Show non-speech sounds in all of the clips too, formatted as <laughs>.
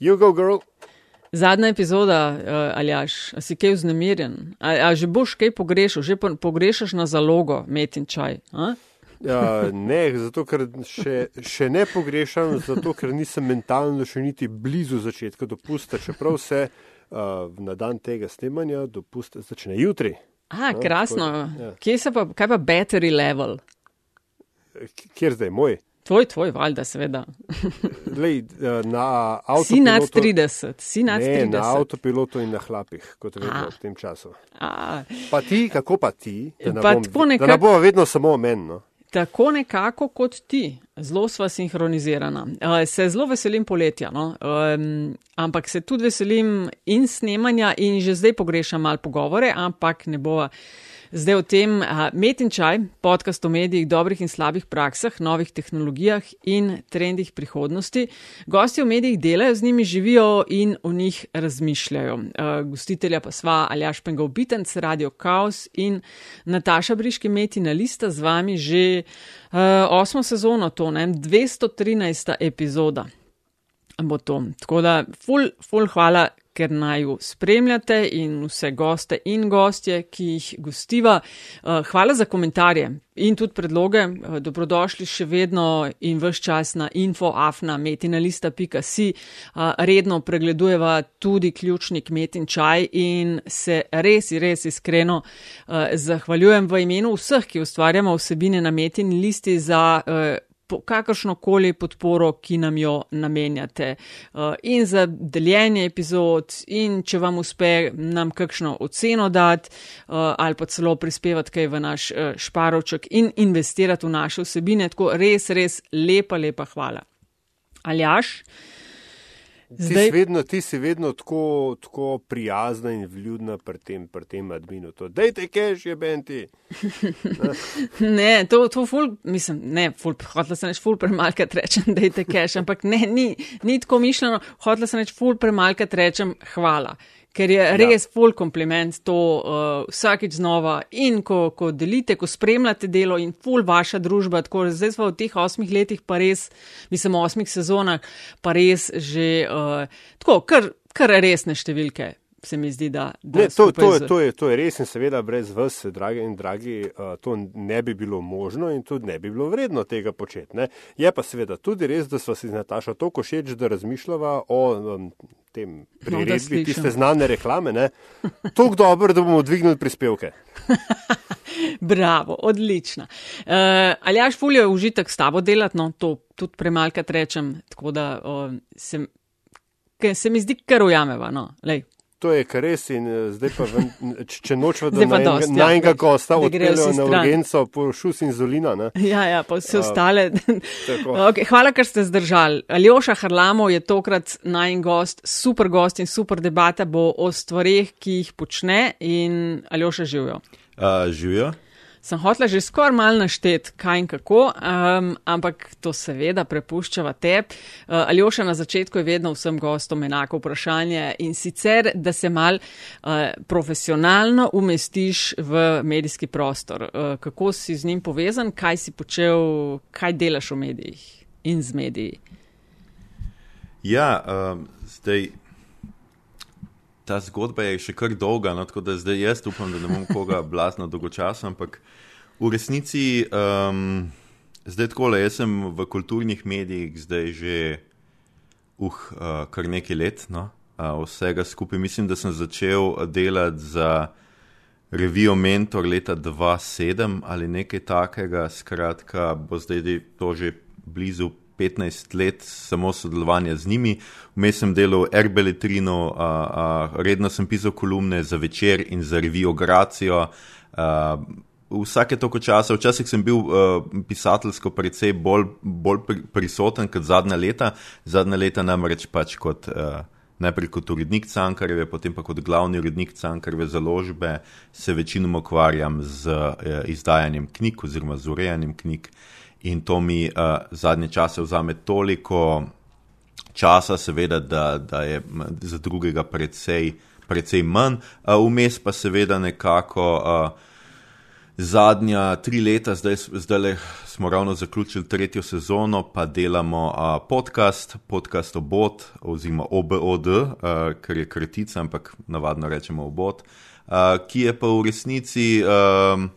You go, girl. Zadnja epizoda, uh, Aljaš, a si kaj vznemirjen? A, a že boš kaj pogrešal, že po, pogrešaš na zalogo met in čaj? A? Ja, ne, zato ker še, še ne pogrešam, zato ker nisem mentalno še niti blizu začetka dopusta, čeprav se uh, na dan tega snemanja dopust začne jutri. A, No, krasno. tako, ja. Kje se pa, kaj pa battery level? Kjer zdaj moj? Tvoj, tvoj, valjda, seveda. Lej, uh, na Si nad avtopilotu. 30, si nad Ne, 30. na avtopilotu in na hlapih, kot vedno A. v tem času. A, Pa ti, kako pa ti, da ne, Pa bom, tako da ne bo vedno samo o meni. No? tako nekako kot ti, zelo sva sinhronizirana. Uh, se zelo veselim poletja, no? um, ampak se tudi veselim in snemanja, in že zdaj pogrešam malo pogovore, ampak ne bova. Zdaj o tem uh, Met in čaj, podcast o medijih, dobrih in slabih praksah, novih tehnologijah in trendih prihodnosti. Gosti v medijih delajo, z njimi živijo in o njih razmišljajo. Uh, gostitelja pa sva Aljaš Pengov Bitenc, Radio Chaos in Nataša Briški Metina Lista z vami že uh, osmo sezono, to ne, 213. epizoda bo to. Tako da, ful, ful hvala, ker naj jo spremljate in vse goste in gostje, ki jih gostiva. Uh, hvala za komentarje in tudi predloge. Uh, dobrodošli še vedno in vse čas na infoafna.metinalista.si. Uh, redno pregledujeva tudi ključnik Met in čaj in se res, res iskreno zahvaljujem v imenu vseh, ki ustvarjamo vsebine na Metin listi za. Po- kakršnokoli podporo, ki nam jo namenjate. Uh, in za deljenje epizod, in če vam uspe nam kakšno oceno dati, uh, ali pa celo prispevati kaj v naš uh, šparovček in investirati v naše vsebine. Tako res, res lepa, lepa hvala. Aljaš, Ti, Zdaj- si vedno, ti si vedno tako, tako prijazna in vljudna pri tem, pri tem adminu. To, Dajte cash, je benti. <laughs> ne, to, to ful, mislim, ne, ful, hotla sem reči ful premalkrat rečem, <laughs> dajte cash, ampak ne, ni, ni tako mišljeno, hotla sem reči ful premalkrat rečem hvala. Ker je res ja. full kompliment to uh, vsakič znova in ko, ko delite, ko spremljate delo in full vaša družba. Tako, zdaj smo v teh osmih letih, pa res, mislim, osmih sezonah, pa res že uh, tako, kar, kar resne številke. Se mi zdi, da, da Ne, to, to, je, to, je, to je res in seveda brez vas, dragi in dragi, uh, to ne bi bilo možno in tudi ne bi bilo vredno tega početi. Ne. Je pa seveda tudi res, da sva si z Natašo toliko všeč, da razmišljava o um, tem priredbi, slišim. tiste znane reklame, ne. Tako dobro, da bomo dvignili prispevke. <laughs> Bravo, odlična. Uh, ali jaš fulje užitek s tabo delati, no, to tudi premalkrat rečem, tako da uh, se, se mi zdi, kar ujameva. No. Lej, To je kar res in eh, zdaj pa, ven, č- če nočemo, da pa na ja. enega gosta odpeljejo vsi na urgenco po šus in zolina. Ne. Ja, ja, pa vse ostale. <laughs> tako. okay, hvala, ker ste zdržali. Aljoša Harlamo je tokrat najn gost, super gost in super debata bo o stvarih, ki jih počne in Aljoša živijo. Uh, živijo. Sem hotela že skoraj malo naštet, kaj in kako, um, ampak to seveda prepuščava tebi. Uh, Aljoša na začetku je vedno vsem gostom enako vprašanje in sicer, da se mal uh, profesionalno umestiš v medijski prostor. Uh, kako si z njim povezan, kaj si počel, kaj delaš v medijih in z mediji. Ja, um, zdaj ta zgodba je še kar dolga, no, tako da zdaj jaz upam, da ne bom koga <laughs> blazno dolgočasno, ampak v resnici um, zdaj tako, jaz sem v kulturnih medijih zdaj že uh, kar nekaj let, no, uh, vsega skupaj. Mislim, da sem začel delati za revijo Mentor leta 2007 ali nekaj takega, skratka, bo zdaj to že blizu 15 let samo sodelovanja z njimi. Vmes sem delal Erbeletrino, a, a, redno sem pisal kolumne za večer in za revijo Gracijo. A, Vsake toliko časa, včasih sem bil uh, pisateljsko precej bolj, bolj pri, prisoten kot zadnja leta, zadnja leta namreč pač kot uh, najprej kot urednik Cankarjeve, potem pa kot glavni urednik Cankarjeve založbe se večinoma ukvarjam z uh, izdajanjem knjig oziroma z urejanjem knjig in to mi uh, zadnje čase vzame toliko časa, seveda, da, da je za drugega precej, precej manj, uh, vmes pa seveda nekako. Uh, zadnja tri leta, zdaj, zdaj smo ravno zaključili tretjo sezono, pa delamo uh, podcast, podcast obot, oziroma OBOD, uh, ker je kratica, ampak navadno rečemo obot, uh, ki je pa v resnici. Uh,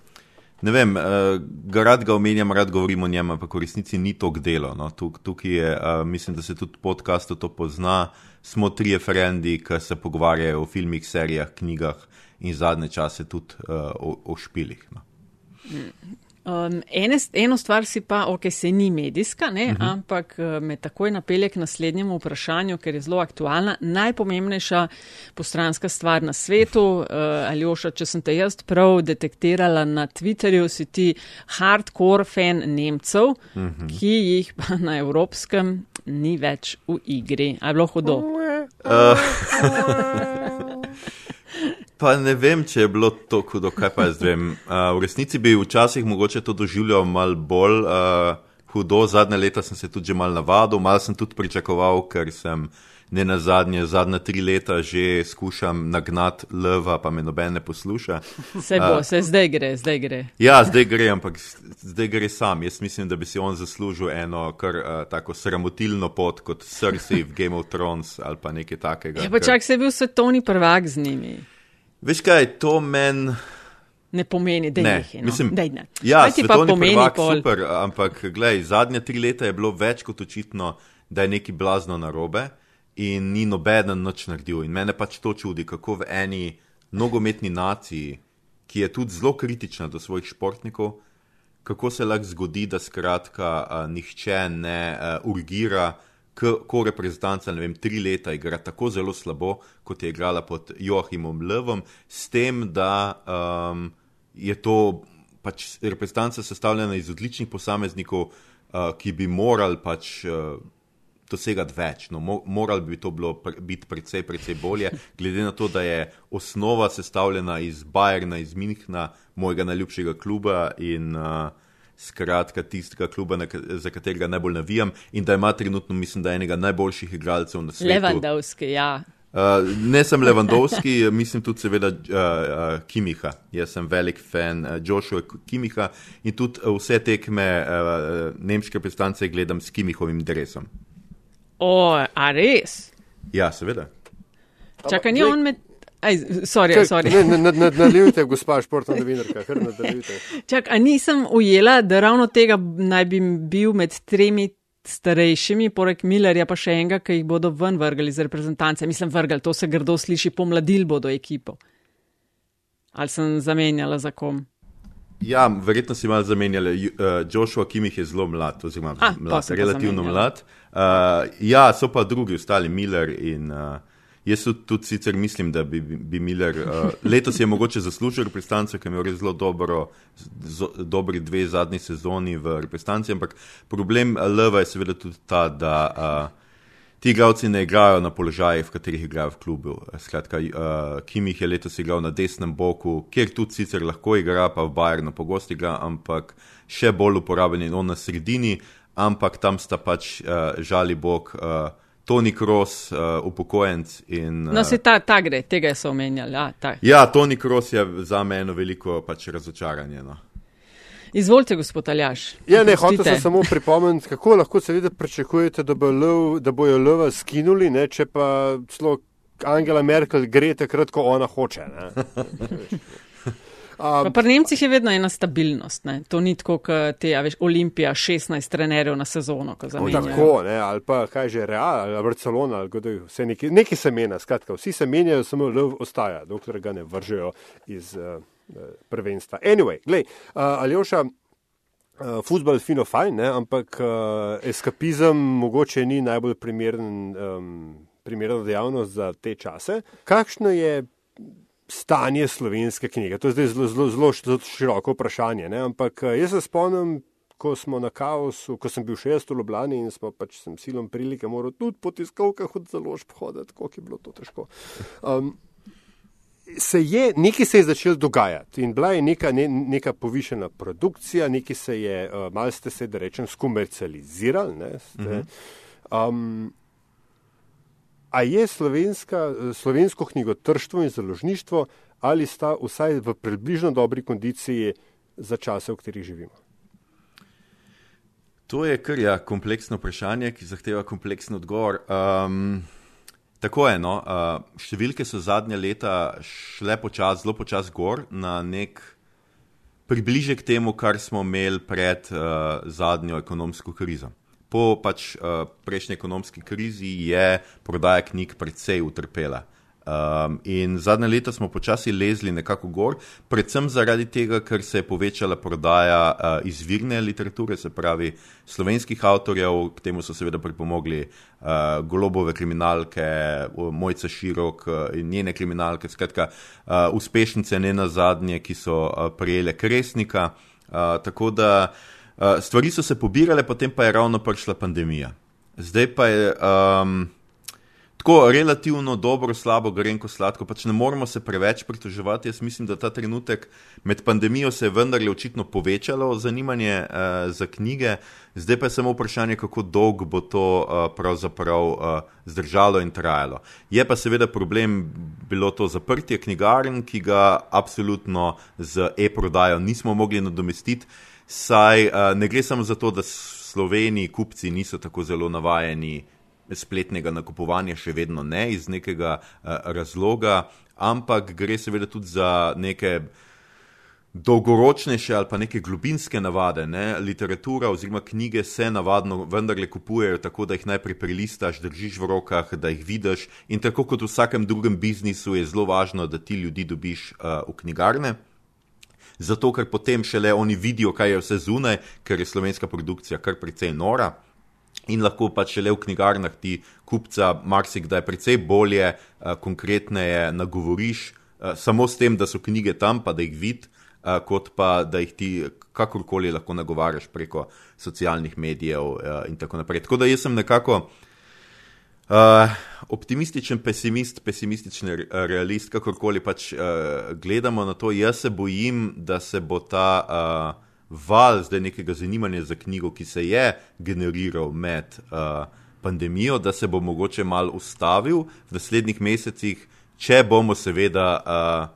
Ne vem, uh, rad ga omenjam, rad govorim o njem, ampak v resnici ni to delo. No. Tuk, tukaj je, uh, mislim, da se tudi podcastu to pozna. Smo tri referendi, ki se pogovarjajo o filmih, serijah, knjigah in zadnje čase tudi uh, o, o špilih. No. Um, ene, eno stvar si pa, ok, se ni medijska, ne, uh Mhm. -huh. ampak uh, me takoj napelje k naslednjemu vprašanju, ker je zelo aktualna. Najpomembnejša postranska stvar na svetu, uh, Aljoša, če sem te jaz prav detektirala na Twitterju, si ti hardcore fan Nemcev, uh Mhm. -huh. ki jih pa na evropskem ni več v igri. A je bilo hudo? Uh, pa ne vem, če je bilo to hudo, kaj pa jaz vem. <laughs> Uh, v resnici bi včasih mogoče to doživljal mal bolj uh, hudo, zadnje leta sem se tudi že mal navadil, mal sem tudi pričakoval, ker sem ne na zadnje, zadnja tri leta že skušam nagnati leva, pa me noben ne posluša. Se bo, se zdaj gre, zdaj gre. Ja, zdaj gre, ampak zdaj gre sam. Jaz mislim, da bi si on zaslužil eno kar uh, tako sramotilno pot kot Cersei v Game of Thrones ali pa nekaj takega. Ja, pa čak se je bil svetovni prvak z njimi. Veš kaj, to meni. Ne pomeni, da Ne, je no. mislim, Dej, ne. ja, Kaj ti pa pomeni prvak, pol? super, ampak glej, zadnja tri leta je bilo več kot očitno, da je nekaj blazno narobe in ni nobeden nič naredil. In mene pač to čudi, kako v eni nogometni naciji, ki je tudi zelo kritična do svojih športnikov, kako se lahko zgodi, da skratka a, nihče ne a, urgira, k- ko reprezentanca, vem, tri leta igra tako zelo slabo, kot je igrala pod Joachimom Levom, s tem, da um, je to pač reprezentanca sestavljena iz odličnih posameznikov, uh, ki bi morali pač. Uh, Dosegati več, no, mo moralo bi to bilo pr biti precej, precej bolje, glede na to, da je osnova sestavljena iz Bajerna, iz Minhna, mojega najljubšega kluba in uh, skratka tistega kluba, na, za katerega najbolj navijam, in da ima trenutno, mislim, da enega najboljših igralcev na svetu. Levandovski, ja. Uh, ne sem Levandovski, <laughs> mislim tudi seveda uh, uh, Kimiha. Jaz sem velik fan uh, Joshua Kimiha in tudi uh, vse tekme uh, nemške predstavnice gledam s Kimihovim dresom. O, a res? Ja, seveda. Čakaj, ni on med. Aj, sorry, Kaj, sorry. Ne, ne, ne, nadaljujte, gospa športna novinarka, kar nadaljujte. Čak, a nisem ujela, da ravno tega naj bi bil med tremi starejšimi, poleg Millerja pa še enega, ki jih bodo ven vrgali iz reprezentance. Mislim, vrgali, to se grdo sliši, pomladil bodo ekipo. Ali sem zamenjala za kom? Ja, verjetno si malo zamenjali. Ju- Uh, Joshua Kimih je zelo mlad, oziroma A, pa mlad, relativno zamenjala. mlad. Uh, ja, so pa drugi ostali, Miller in. Uh, Jaz tudi, sicer mislim, da bi, bi Miller uh, <laughs> letos je mogoče zaslužil reprezentanco, ker je imel res zelo dobro, z, dobri dve zadnji sezoni v reprezentanci, ampak problem uh, Leva je seveda tudi ta, da uh, ti igralci ne igrajo na položajih, v katerih igrajo v klubu. Skratka, uh, Kimih je letos igral na desnem boku, kjer tudi sicer lahko igra, pa v Bayernu pogosto igra, ampak še bolj uporaben je on na sredini, ampak tam sta pač uh, žali bog. Uh, Tony Cross, uh, upokojenc. In, No, uh, se ta, ta gre, tega so omenjali. Ja, ta. ja, Tony Cross je za me eno veliko pač, razočaranje. No. Izvolite, gospod Aljaš. Ja, ne, hotel sem samo pripomniti, kako lahko seveda pričakujete, da, bo lov, da bojo lova skinuli, ne, če pa celo Angela Merkel gre takrat, ko ona hoče. <laughs> Um, pri Nemcih je vedno ena stabilnost. Ne? To ni tako, kot te, a veš, Olimpija, 16 trenerjev na sezono. Tako, ne, ali pa kaj že Real ali Barcelona, ali kdo je vse neki, neki se menja, skratka, vsi se menjajo, samo lov ostaja, dokler ga ne vržejo iz uh, prvenstva. Anyway, glej, uh, Aljoša, uh, futbol fino fajn, ne, ampak uh, eskapizem mogoče ni najbolj primeren, um, primerna dejavnost za te čase. Kakšno je stanje slovenske knjige? To je zdaj zelo, zelo, zelo široko vprašanje, ne? ampak eh, jaz se spomnim, ko smo na kaosu, ko sem bil šest v Ljubljani in smo pač sem silom prilike moral tudi po tiskovkah od založb hoditi, koliko je bilo to težko. Um, Se je, nekaj se je začelo dogajati in bila je neka, ne, neka povišena produkcija, nekaj se je, uh, malo ste se, da rečem, skomercializirali. Ne, ste, um, a je slovenska, slovensko knjigotrštvo in založništvo ali sta vsaj v približno dobri kondiciji za čase, v katerih živimo? To je kar ja, kompleksno vprašanje, ki zahteva kompleksen odgovor. Um, tako je. No, uh, številke so zadnja leta šle počasi, zelo počasi gor na nek približek temu, kar smo imeli pred uh, zadnjo ekonomsko krizo. Po pač, uh, prejšnji ekonomski krizi je prodaja knjig precej utrpela. Um, in zadnje leta smo počasi lezli nekako gor, predvsem zaradi tega, ker se je povečala prodaja uh, izvirne literature, se pravi slovenskih avtorjev, k temu so seveda pripomogli uh, golobove kriminalke, Mojca Širok uh, in njene kriminalke, skratka uh, uspešnice ne na zadnje, ki so uh, prejele kresnika. Uh, tako da stvari so se pobirale, potem pa je ravno prišla pandemija. Zdaj pa je. Um, tako relativno dobro, slabo, grenko, sladko. Pač ne moramo se preveč pritoževati. Jaz mislim, da ta trenutek med pandemijo se je vendarle očitno povečalo zanimanje uh, za knjige, zdaj pa je samo vprašanje, kako dolgo bo to uh, pravzaprav uh, zdržalo in trajalo. Je pa seveda problem bilo to zaprtje knjigarn, ki ga absolutno z e-prodajo nismo mogli nadomestiti. Saj uh, ne gre samo za to, da Sloveniji kupci niso tako zelo navajeni spletnega nakupovanja še vedno ne iz nekega uh, razloga, ampak gre seveda tudi za neke dolgoročnejše ali pa neke globinske navade. Ne? Literatura oziroma knjige se navadno vendarle kupujejo tako, da jih najprej prelistaš, držiš v rokah, da jih vidiš in tako kot v vsakem drugem biznisu je zelo važno, da ti ljudi dobiš uh, v knjigarne. Zato, ker potem šele oni vidijo, kaj je vse zunaj, ker je slovenska produkcija kar precej nora in lahko pač le v knjigarnah ti kupca marsikdaj precej bolje, uh, konkretneje nagovoriš, uh, samo s tem, da so knjige tam, pa da jih vidiš, uh, kot pa da jih ti kakorkoli lahko nagovarjaš preko socialnih medijev uh, in tako naprej. Tako da jaz sem nekako. Uh, optimističen pesimist, pesimističen realist, kakorkoli pač uh, gledamo na to, jaz se bojim, da se bo ta uh, val zdaj nekega zanimanja za knjigo, ki se je generiral med uh, pandemijo, da se bo mogoče mal ustavil v naslednjih mesecih, če bomo seveda uh,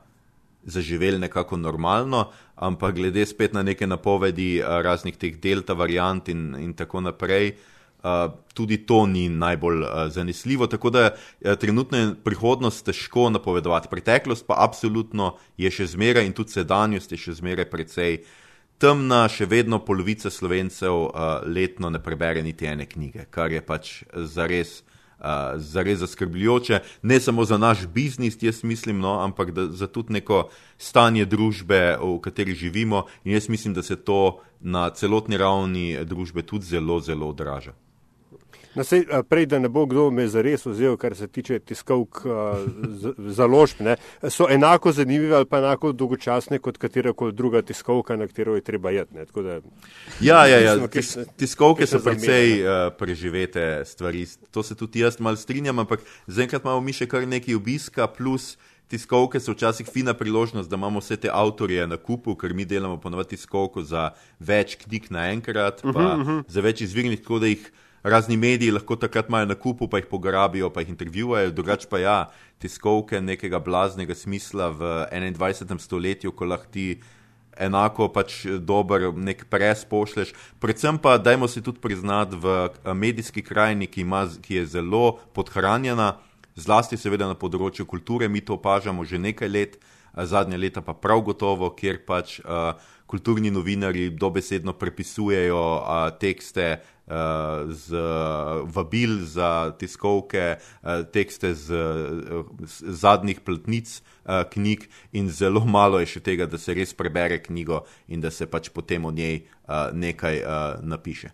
zaživeli nekako normalno, ampak glede spet na neke napovedi uh, raznih teh delta variant in, in tako naprej. Uh, tudi to ni najbolj uh, zanesljivo, tako da uh, trenutno je prihodnost težko napovedovati. Preteklost pa absolutno je še zmeraj in tudi sedanjost je še zmeraj precej temna, še vedno polovica slovencev letno ne prebere niti ene knjige, kar je pač zares, uh, zares zaskrbljujoče. Ne samo za naš biznis, jaz mislim, no, ampak da, za tudi neko stanje družbe, v kateri živimo, in jaz mislim, da se to na celotni ravni družbe tudi zelo, zelo odraža. No, sej, prej, da ne bo kdo me zares vzel, kar se tiče tiskovk založb, ne, so enako zanimive ali pa enako dolgočasne kot katerakoli druga tiskovka, na katero je treba jeti. Ja, ja, ja. Tis, tiskovke so precej uh, preživete stvari. To se tudi jaz mal strinjam, ampak zaenkrat imamo mi še kar nekaj obiska, plus tiskovke so včasih fina priložnost, da imamo vse te avtorje na kupu, ker mi delamo ponovadi tiskovko za več knjig naenkrat, pa uh -huh, uh -huh. za več izvirnih, tako da jih razni mediji lahko takrat imajo na kupu, pa jih pograbijo, pa jih intervjuvajo, drugače pa ja, tiskovke nekega blaznega smisla v 21. stoletju, ko lahko ti enako pač dober nek pres pošleš. Predvsem pa dajmo si tudi priznati v eh, medijski krajini, ki, ima, ki je zelo podhranjena, zlasti seveda na področju kulture, mi to opažamo že nekaj let, zadnje leta pa prav gotovo, kjer pač uh, kulturni novinari dobesedno prepisujejo uh, tekste z vabil za tiskovke, uh, tekste z, z zadnjih platnic knjig, in zelo malo je še tega, da se res prebere knjigo in da se pač potem o njej nekaj napiše.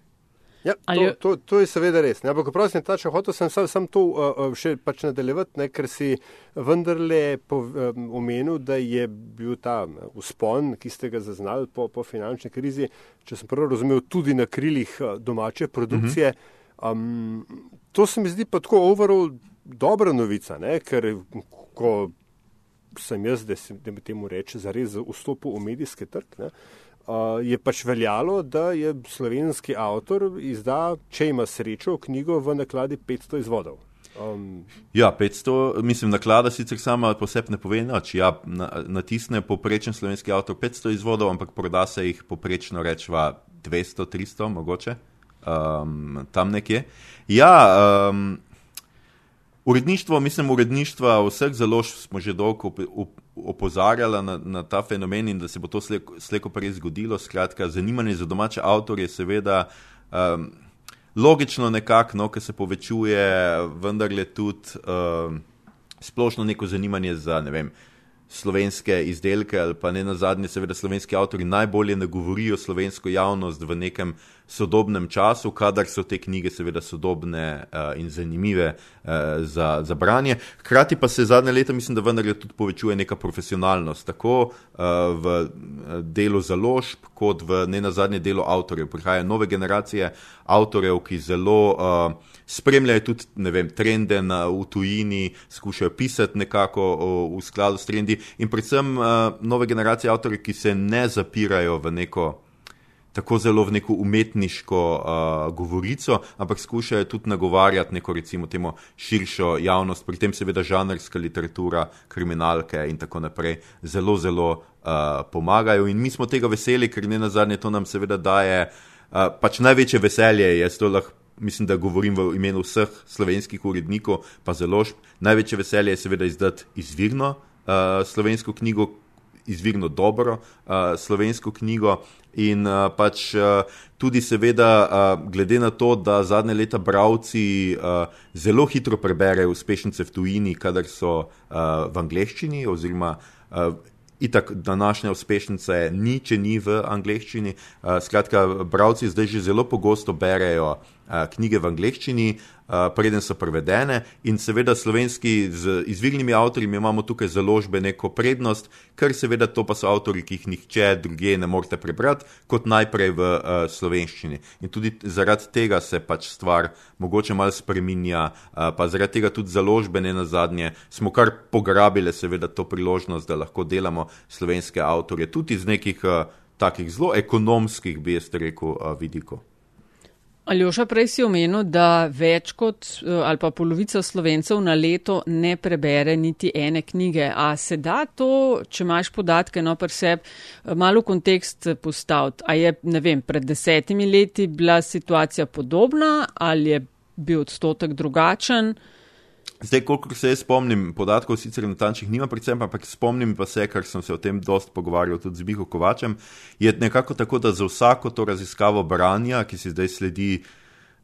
Ja, to, to, to je seveda res. Ne? Ampak, prosim, ta, če hotel sem sam, sam to uh, še pač nadaljevati, ne? ker si vendarle omenil, da je bil ta uspon, ki ste ga zaznali po, po finančni krizi, če sem prav razumel, tudi na krilih domače produkcije. Um, to se mi zdi pa tako overall dobra novica, ne? ker ko sem jaz, da se temu reče, zares vstopil v medijski trg. Ne? Je pač veljalo, da je slovenski avtor izda, če ima srečo, knjigo v nakladi 500 izvodov. Um, Ja, 500, mislim, naklada sicer sama posebej ne pove nič. Ja, na, natisne poprečen slovenski avtor 500 izvodov, ampak proda se jih poprečno rečva 200, 300, mogoče um, tam nekje. Ja, um, uredništvo, mislim, uredništva vseh založb smo že dolgo op- op- opozarjali na, na ta fenomen in da se bo to sleko prej zgodilo. Skratka, zanimanje za domače avtorje je seveda. Um, Logično nekako, no, ker se povečuje, vendar je tudi uh, splošno neko zanimanje za ne vem, slovenske izdelke, ali pa ne na zadnje, seveda slovenski avtori najbolje nagovorijo slovensko javnost v nekem sodobnem času, kadar so te knjige seveda sodobne uh, in zanimive uh, za, za branje. Hkrati pa se zadnje leta, mislim, da vendarle tudi povečuje neka profesionalnost, tako uh, v delu založb, kot v ne na zadnje delu avtorjev. Prihajajo nove generacije avtorjev, ki zelo uh, spremljajo tudi vem, trende na, v tujini, skušajo pisati nekako uh, v skladu s trendi, in predvsem uh, nove generacije avtorjev, ki se ne zapirajo v neko tako zelo v neko umetniško uh, govorico, ampak skušajo tudi nagovarjati neko recimo temu širšo javnost, pri tem seveda žanrska literatura, kriminalke in tako naprej zelo, zelo uh, pomagajo in mi smo tega veseli, ker ne na zadnje to nam seveda daje uh, pač največje veselje, jaz to lahko. Mislim, da govorim v imenu vseh slovenskih urednikov, pa zelo. Največje veselje je seveda izdati izvirno uh, slovensko knjigo, izvirno dobro uh, slovensko knjigo. In uh, pač uh, tudi, seveda, uh, glede na to, da zadnje leta bravci uh, zelo hitro preberejo uspešnice v tujini, kadar so uh, v angleščini, oziroma uh, itak današnja uspešnica ni, če ni v angleščini. Uh, skratka, bravci zdaj že zelo pogosto berejo uh, knjige v angleščini, uh, preden so prevedene, in seveda slovenski z izvirnimi avtorji imamo tukaj založbe neko prednost, ker seveda to pa so avtori, ki jih nihče druge ne morete prebrati, kot najprej v uh, slovenščini. In tudi zaradi tega se pač stvar mogoče malo spreminja, uh, pa zaradi tega tudi založbe ne na zadnje smo kar pograbile seveda to priložnost, da lahko delamo slovenske avtorje, tudi iz nekih uh, takih zelo ekonomskih, bi jaz rekel, uh, vidikov. Aljoša, prej si omenil, da več kot ali pa polovica slovencev na leto ne prebere niti ene knjige. A se da to, če imaš podatke no pri sebi, malo v kontekst postaviti? A je, ne vem, pred desetimi leti bila situacija podobna ali je bil odstotek drugačen? Zdaj, koliko se jaz spomnim, podatkov sicer natančnih nima, predvsem pa spomnim pa se, ker sem se o tem dost pogovarjal tudi z Miho Kovačem, je nekako tako, da za vsako to raziskavo branja, ki se zdaj sledi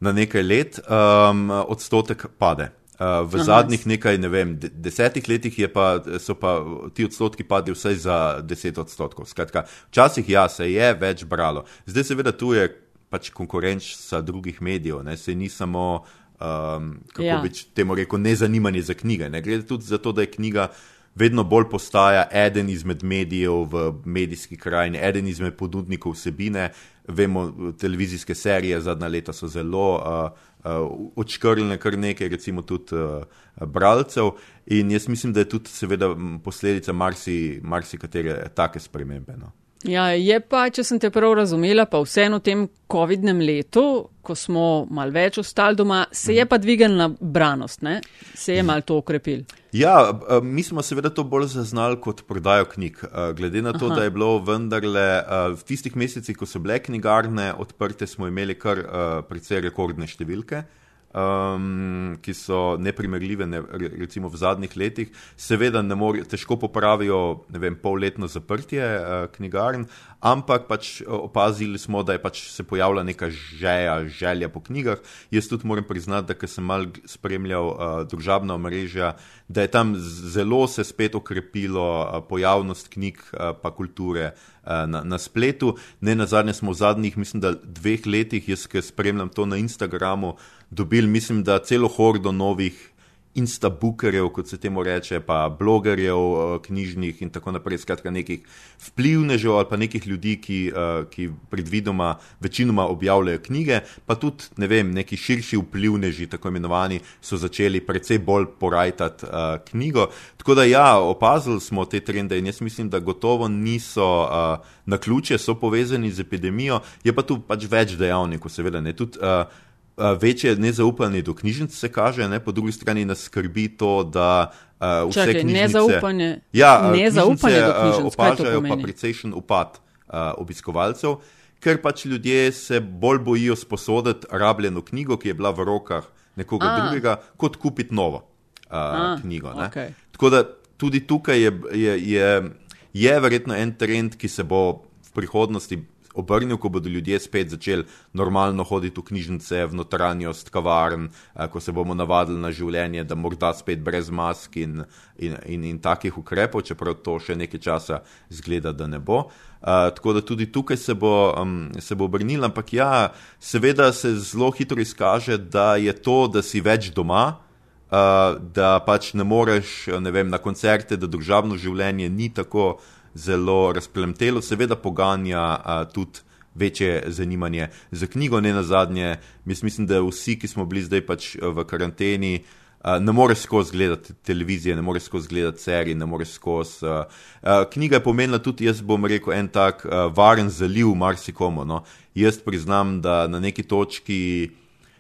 na nekaj let, um, odstotek pade. Uh, v Aha. zadnjih nekaj, ne vem, desetih letih pa, so pa ti odstotki padli vsaj za deset odstotkov. Skratka, včasih ja, se je več bralo. Zdaj seveda tu je pač konkurenča drugih medijev, ne se ni samo um, kako ja. bi temu rekel, nezanimanje za knjige. Ne? Gre tudi za to, da je knjiga vedno bolj postaja eden izmed medijev v medijski krajini, eden izmed ponudnikov vsebine. Vemo, televizijske serije zadnja leta so zelo uh, uh, odškrljene, kar nekaj, recimo tudi uh, bralcev. In jaz mislim, da je tudi, seveda, posledica marsikatere marsi take spremembe. No. Ja, je pa, če sem te prav razumela, pa vseeno v tem COVID-nem letu, ko smo mal več ostali doma, se je pa dvignila branost, ne? se je mal to okrepil. Ja, mi smo seveda to bolj zaznali kot prodajo knjig. Glede na to, Aha. da je bilo vendarle v tistih mesecih, ko so bile knjigarne odprte, smo imeli kar precej rekordne številke um, ki so neprimerljive, ne, recimo v zadnjih letih. Seveda, more, težko popravijo vem, polletno zaprtje uh, knjigarn, ampak pač opazili smo, da je pač se pojavila neka želja, želja po knjigah. Jaz tudi moram priznati, da sem mal spremljal uh, družabna omrežja, da je tam zelo se spet okrepilo uh, pojavnost knjig uh, pa kulture. Na, na spletu, ne na zadnje, smo v zadnjih, mislim, da dveh letih, jaz spremljam to na Instagramu, uh, dobili, mislim, da celo hordo novih instabukerjev, kot se temu reče, pa blogerjev, eh, knjižnih in tako naprej, skratka nekih vplivnežev ali pa nekih ljudi, ki, eh, ki predvidoma večinoma objavljajo knjige, pa tudi ne vem, neki širši vplivneži, tako imenovani, so začeli precej bolj porajtati uh, knjigo. Tako da ja, opazili smo te trende in jaz mislim, da gotovo niso uh, na ključe, so povezani z epidemijo, je pa tu pač več dejavnikov, seveda ne tudi. Uh, večje nezaupanje do knjižnic se kaže, ne? po drugi strani nas skrbi to, da uh, vse Čakaj, knjižnice... nezaupanje, Ja, nezaupanje do knjižnic, opažajo pa precejšen upad uh, obiskovalcev, ker pač ljudje se bolj bojijo sposoditi rabljeno knjigo, ki je bila v rokah nekoga A. drugega, kot kupiti novo uh, A, knjigo. ne. okej. Tako da tudi tukaj je, je, je, je verjetno en trend, ki se bo v prihodnosti obrnil, ko bodo ljudje spet začeli normalno hoditi v knjižnice, v notranjost kavarn, eh, ko se bomo navadili na življenje, da morda spet brez mask in, in, in, in takih ukrepov, čeprav to še nekaj časa zgleda, da ne bo. Uh, tako da tudi tukaj se bo, um, se bo obrnil, ampak ja, seveda se zelo hitro izkaže, da je to, da si več doma, uh, da pač ne moreš ne vem, na koncerte, da družabno življenje ni tako zelo razplemtelo, seveda poganja uh, tudi večje zanimanje za knjigo, ne na zadnje. Mislim, da vsi, ki smo bili zdaj pač eh, v karanteni, uh, ne moreš skozi gledati televizije, ne moreš skozi gledati serije, ne moreš skozi. Uh, uh, knjiga je pomenila tudi, jaz bom rekel, en tak uh, varen zaliv marsikomu. No. Jaz priznam, da na neki točki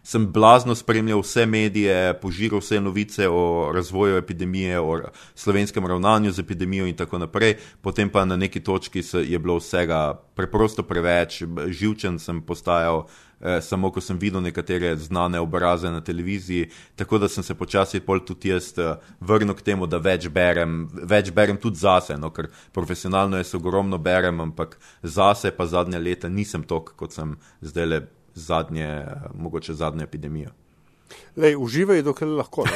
sem blazno spremljal vse medije, požiral vse novice o razvoju epidemije, o slovenskem ravnanju z epidemijo in tako naprej. Potem pa na neki točki je bilo vsega preprosto preveč, živčen sem postajal. Eh, samo ko sem videl nekatere znane obraze na televiziji, tako da sem se počasi pol tudi jaz eh, vrnil k temu, da več berem, več berem tudi zase, no, ker profesionalno jaz ogromno berem, ampak zase pa zadnja leta nisem tok, kot sem zdaj le zadnje, eh, mogoče zadnjo epidemijo. Lej, uživaj, dokler lahko. <laughs>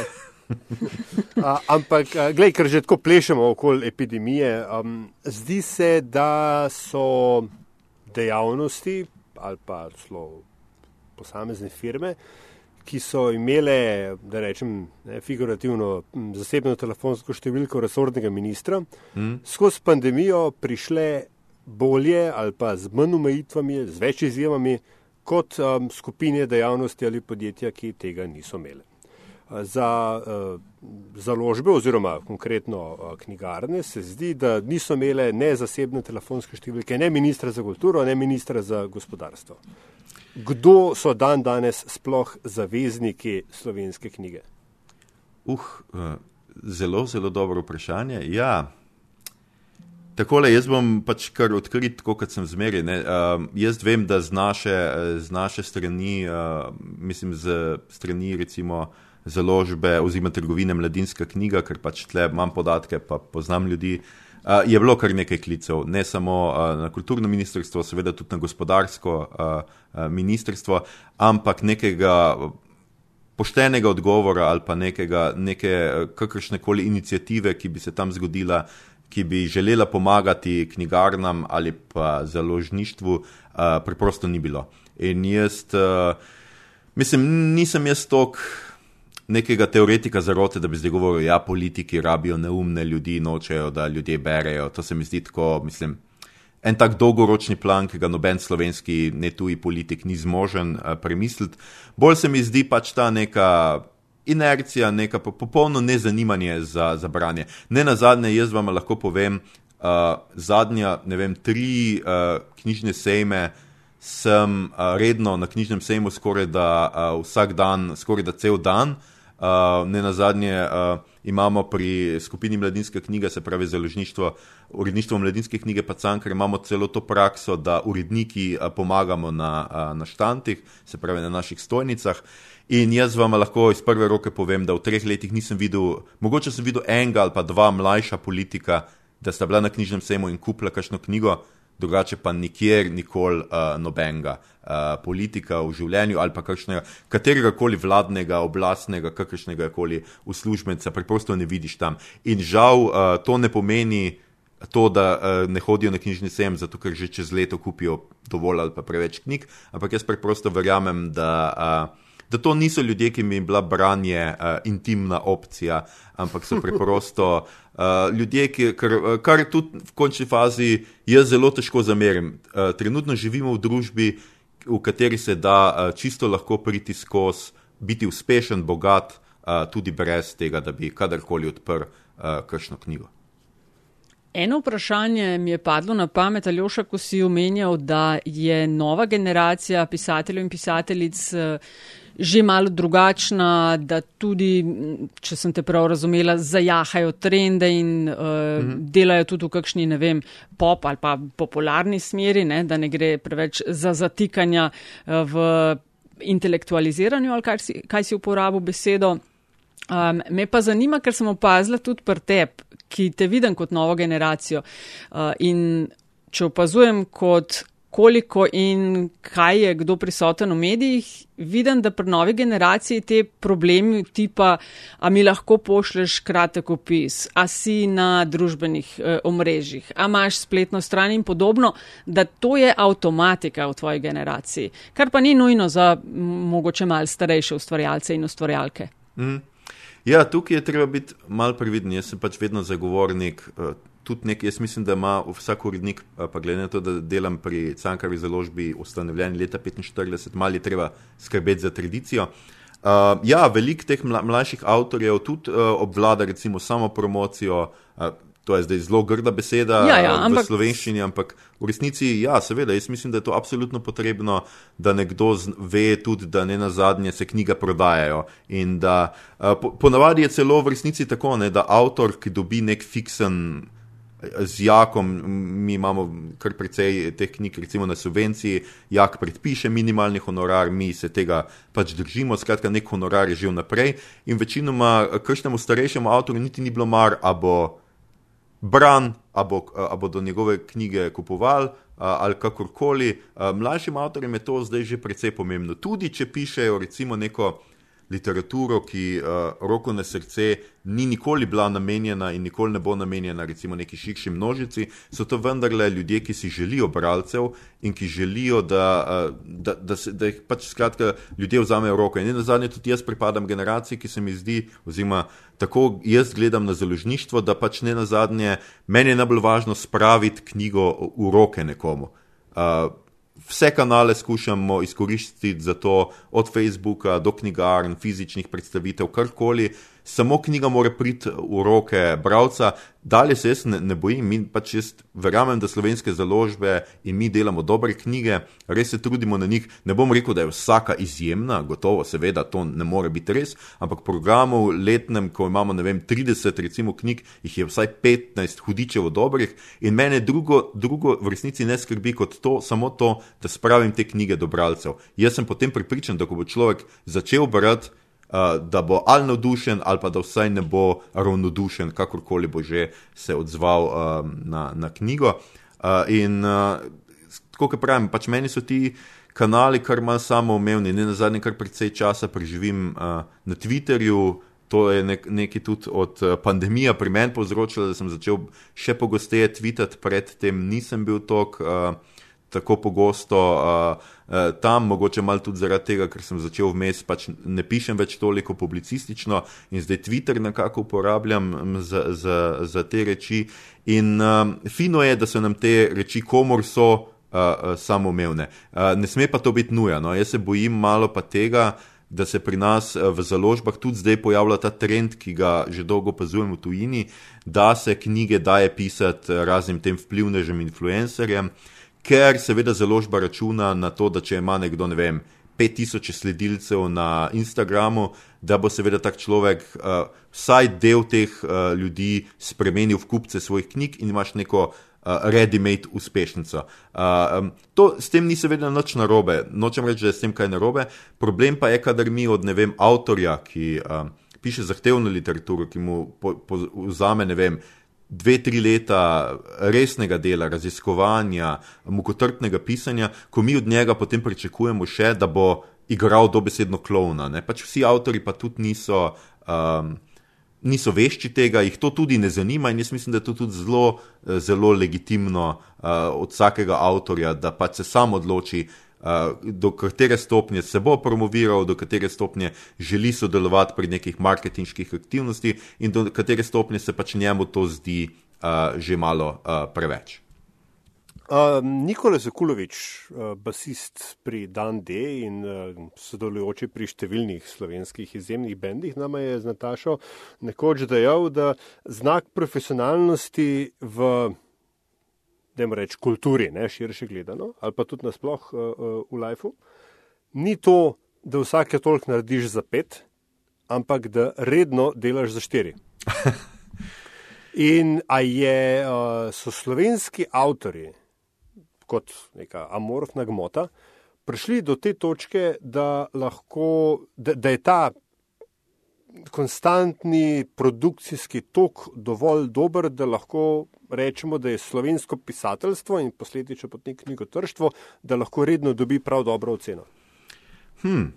A, ampak, a, glej, ker že tako plešemo okoli epidemije, um, zdi se, da so dejavnosti ali pa celo posamezne firme, ki so imele, da rečem ne, figurativno, zasebno telefonsko številko resornega ministra, Mm. skozi pandemijo prišle bolje ali pa z manj omejitvami, z več izjemami, kot um, skupine dejavnosti ali podjetja, ki tega niso imele. Za uh, založbe oziroma konkretno uh, knjigarne se zdi, da niso imele ne zasebne telefonske številke, ne ministra za kulturo, ne ministra za gospodarstvo. Kdo so dan danes sploh zavezniki slovenske knjige? Uh, zelo, zelo dobro vprašanje. Ja. Takole, jaz bom pač kar odkrit, tako kot sem zmeri. Uh, jaz vem, da z naše, z naše strani, uh, mislim, z strani recimo založbe oziroma trgovine Mladinska knjiga, ker pač tle imam podatke, pa poznam ljudi, uh, je bilo kar nekaj klicev, ne samo uh, na kulturno ministrstvo, seveda tudi na gospodarsko uh, uh, ministrstvo, ampak nekega poštenega odgovora ali pa nekega, neke kakršne koli inicijative, ki bi se tam zgodila, ki bi želela pomagati knjigarnam ali pa založništvu, uh, preprosto ni bilo. In jaz, uh, mislim, nisem jaz tok nekega teoretika zarote, da bi zdaj govoril, ja, politiki rabijo neumne ljudi, nočejo, da ljudje berejo. To se mi zdi tako, mislim. En tak dolgoročni plan, ki ga noben slovenski, ne tuji politik ni zmožen uh, premisliti. Bolj se mi zdi pač ta neka inercija, neka po- popolno nezanimanje za, za branje. Ne na zadnje, jaz vam lahko povem, uh, zadnja, ne vem, tri uh, knjižne sejme sem uh, redno na knjižnem sejmu skoraj da uh, vsak dan, skoraj da cel dan. Uh, ne na zadnje uh, imamo pri skupini Mladinska knjiga, se pravi založništvo, uredništvo Mladinske knjige pa Cankar, imamo celo to prakso, da uredniki uh, pomagamo na, uh, na štantih, se pravi na naših stojnicah. In jaz vam lahko iz prve roke povem, da v treh letih nisem videl, mogoče sem videl enega ali pa dva mlajša politika, da sta bila na knjižnem sejmu in kupila kakšno knjigo, drugače pa nikjer, nikoli uh, nobenega uh, politika v življenju ali pa kakšnega, katerega koli vladnega, oblastnega, kakršnega koli uslužbenca, preprosto ne vidiš tam. In žal uh, to ne pomeni to, da uh, ne hodijo na knjižni sejem, zato ker že čez leto kupijo dovolj ali pa preveč knjig, ampak jaz preprosto verjamem, da. Uh, Da to niso ljudje, ki mi je bila branje uh, intimna opcija, ampak so preprosto uh, <laughs> ljudje, ki, kar, uh, kar tudi v končni fazi jaz zelo težko zamerim. Uh, trenutno živimo v družbi, v kateri se da uh, čisto lahko priti skozi, biti uspešen, bogat, uh, tudi brez tega, da bi kadarkoli odprl uh, kakšno knjigo. Eno vprašanje mi je padlo na pamet, Aljoša, ko si omenjal, da je nova generacija pisateljev in pisateljic eh, že malo drugačna, da tudi, če sem te prav razumela, zajahajo trende in uh, mhm. delajo tudi v kakšni, ne vem, pop ali pa popularni smeri, ne, da ne gre preveč za zatikanja uh, v intelektualiziranju ali kaj si, kaj si uporabil besedo. Um, me pa zanima, ker sem opazila tudi pri tebi, ki te vidim kot novo generacijo. Uh, in če opazujem kot koliko in kaj je kdo prisoten v medijih, vidim, da pri novi generaciji te problemi tipa, a mi lahko pošleš kratek opis, a si na družbenih eh, omrežjih, a imaš spletno stran in podobno, da to je avtomatika v tvoji generaciji, kar pa ni nujno za mogoče mal starejše ustvarjalce in ustvarjalke. Mm. Ja, tukaj je treba biti mal previden. Jaz sem pač vedno zagovornik. Uh, tudi nekaj, jaz mislim, da ima vsak urednik, pa glede na to, da delam pri Cankarvi založbi, ustanovljen leta 45, malo je treba skrbeti za tradicijo. Uh, ja, veliko teh mla, mlajših avtorjev tudi uh, obvlada, recimo, samo promocijo. Uh, To je zdaj zelo grda beseda ja, ja, ampak... v slovenščini, ampak v resnici, ja, seveda, jaz mislim, da je to absolutno potrebno, da nekdo ve tudi, da ne na zadnje se knjige prodajajo. In da po, ponavadi je celo v resnici tako, ne, da avtor, ki dobi nek fiksen z Jakom, mi imamo kar precej teh knjig, recimo na subvenciji, Jak predpiše minimalni honorar, mi se tega pač držimo, skratka, nek honorar je že vnaprej. In večinoma, kršnemu starejšemu avtorju niti ni bilo mar, a bo bran, a, bo, a bodo njegove knjige kupovali. Ali kakorkoli, mlajšim avtorjem je to zdaj že precej pomembno. Tudi če pišejo, recimo, neko literaturo, ki uh, roko na srce ni nikoli bila namenjena in nikoli ne bo namenjena, recimo, neki širši množici, so to vendarle ljudje, ki si želijo bralcev in ki želijo, da, uh, da, da, se, da jih pač skratka ljudje vzamejo roko. In na zadnje tudi jaz pripadam generaciji, ki se mi zdi, oziroma tako jaz gledam na založništvo, da pač ne na zadnje, meni je najbolj važno spraviti knjigo v roke nekomu. Uh, vse kanale skušamo izkoristiti za to, od Facebooka do knjigarn, fizičnih predstavitev, karkoli. Samo knjiga mora priti v roke bralca, dalje se jaz ne, ne bojim. Mi pač jaz verjamem, da slovenske založbe in mi delamo dobre knjige, res se trudimo na njih. Ne bom rekel, da je vsaka izjemna, gotovo, seveda, to ne more biti res, ampak v programu letnem, ko imamo vem, 30 recimo, knjig, jih je vsaj 15 hudičevo dobrih in mene drugo, drugo v resnici ne skrbi kot to, samo to, da spravim te knjige do bralcev. Jaz sem potem pripričan, da ko bo človek začel brati, uh, da bo ali navdušen, ali pa da vsaj ne bo ravnodušen, kakorkoli bo že se odzval uh, na, na knjigo. Uh, in uh, kot pravim, pač meni so ti kanali kar manj samoumevni. Ne na zadnje, kar precej časa preživim uh, na Twitterju. To je nek, nekaj tudi od pandemije pri meni povzročilo, da sem začel še pogosteje tvitati, predtem nisem bil tok, uh, tako pogosto. Uh, tam, mogoče malo tudi zaradi tega, ker sem začel vmes, pač ne pišem več toliko publicistično in zdaj Twitter nekako uporabljam za, za, za te reči. In um, fino je, da so nam te reči, komor so uh, uh, samoumevne. Uh, ne sme pa to biti nuja. No? Jaz se bojim malo pa tega. Da se pri nas v založbah tudi zdaj pojavlja ta trend, ki ga že dolgo opazujemo v tujini, da se knjige daje pisati raznim tem vplivnežem, influencerjem. Uh, ker seveda založba računa na to, da če ima nekdo, ne vem, 5000 sledilcev na Instagramu, da bo seveda tak človek uh, vsaj del teh uh, ljudi spremenil v kupce svojih knjig in imaš neko uh, ready-made uspešnico. Uh, um, to s tem ni seveda nič narobe, nočem reči, da je s tem kaj narobe, problem pa je, kadar mi od ne vem, avtorja, ki uh, piše zahtevno literaturo, ki mu po, po, vzame, ne vem, dve, tri leta resnega dela, raziskovanja, mukotrpnega pisanja, ko mi od njega potem pričakujemo še, da bo igral dobesedno klovna. Pač vsi avtori pa tudi niso. Um, Niso vešči tega, jih to tudi ne zanima, in jaz mislim, da je to tudi zelo, zelo legitimno uh, od vsakega avtorja, da pač se sam odloči, uh, do katere stopnje se bo promoviral, do katere stopnje želi sodelovati pri nekih marketinških aktivnostih in do katere stopnje se pač njemu to zdi uh, že malo uh, preveč. Uh, Nikola Zakulovič, uh, basist pri Dan D in uh, sodelujoči pri številnih slovenskih izjemnih bendih, nama je z Natašo nekoč dejal, da znak profesionalnosti v da jim rečem, kulturi, ne širše gledano, ali pa tudi nasploh uh, uh, v lifeu, ni to, da vsake toliko narediš za pet, ampak da redno delaš za štiri. In a je, uh, so slovenski avtori, kot neka amorfna gmota, prišli do te točke, da, lahko, da, da je ta konstantni produkcijski tok dovolj dober, da lahko rečemo, da je slovensko pisateljstvo in posledično potem knjigotrštvo, da lahko redno dobi prav dobro oceno. Hmm.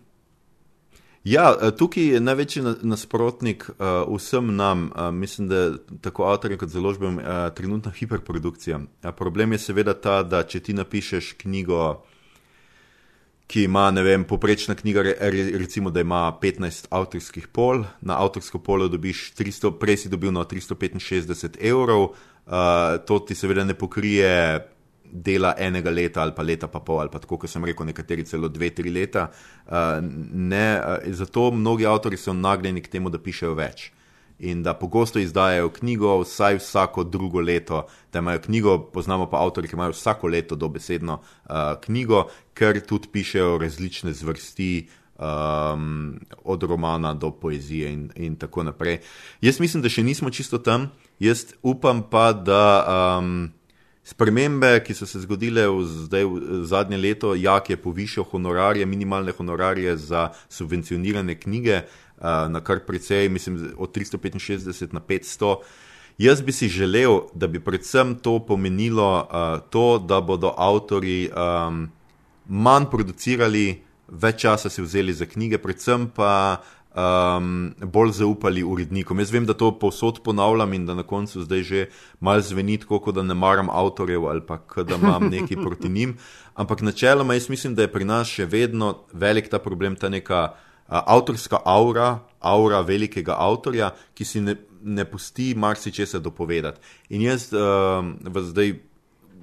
Ja, eh, tukaj je največji nasprotnik uh, vsem nam, uh, mislim, da tako avtorjem kot založbam, uh, trenutna hiperprodukcija. Uh, problem je seveda ta, da če ti napišeš knjigo, ki ima, ne vem, poprečna knjiga, recimo, da ima 15 avtorskih pol, na avtorsko polo dobiš 300, prej si dobil na 365 evrov, uh, to ti seveda ne pokrije dela enega leta ali pa leta pa pol, ali pa tako, kot sem rekel, nekateri celo dve, tri leta. Uh, ne, uh, zato mnogi avtori so nagnjeni k temu, da pišejo več. In da pogosto izdajajo knjigo, vsaj vsako drugo leto, da imajo knjigo, poznamo pa avtorje, ki imajo vsako leto dobesedno uh, knjigo, ker tudi pišejo različne zvrsti, um, od romana do poezije in, in tako naprej. Jaz mislim, da še nismo čisto tam, jaz upam pa, da. Um, Spremembe, ki so se zgodile v, zdaj, v zadnje leto, jak je povišal honorarje, minimalne honorarje za subvencionirane knjige, uh, na kar precej, mislim, od 365 na 500. Jaz bi si želel, da bi predvsem to pomenilo uh, to, da bodo avtori um, manj producirali, več časa si vzeli za knjige, predvsem pa um, bolj zaupali urednikom. Jaz vem, da to povsod ponavljam in da na koncu zdaj že malo zveni tako, da ne maram avtorjev ali pa da imam <laughs> nekaj proti njim. Ampak načeloma jaz mislim, da je pri nas še vedno velik ta problem, ta neka avtorska aura, aura velikega avtorja, ki si ne, ne pusti marsikaj dopovedati. In jaz uh, v zdaj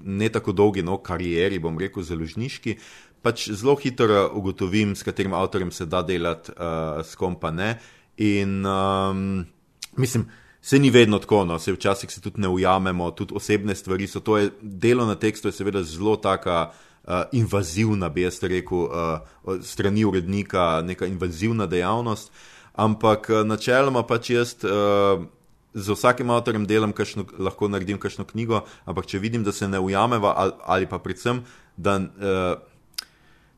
ne tako dolgi no, karieri, bom rekel, založniški, pač zelo hitro ugotovim, s katerim avtorjem se da delati, uh, s kom pa ne. In um, mislim, se ni vedno tako, no, se včasih se tudi ne ujamemo, tudi osebne stvari so to. Je, delo na tekstu je seveda zelo taka. Uh, invazivna, bi jaz rekel, uh, strani urednika, neka invazivna dejavnost, ampak uh, načeloma pač jaz uh, z vsakim avtorjem delam, kakšno, lahko naredim kakšno knjigo, ampak če vidim, da se ne ujameva ali, ali pa predvsem, da. Uh,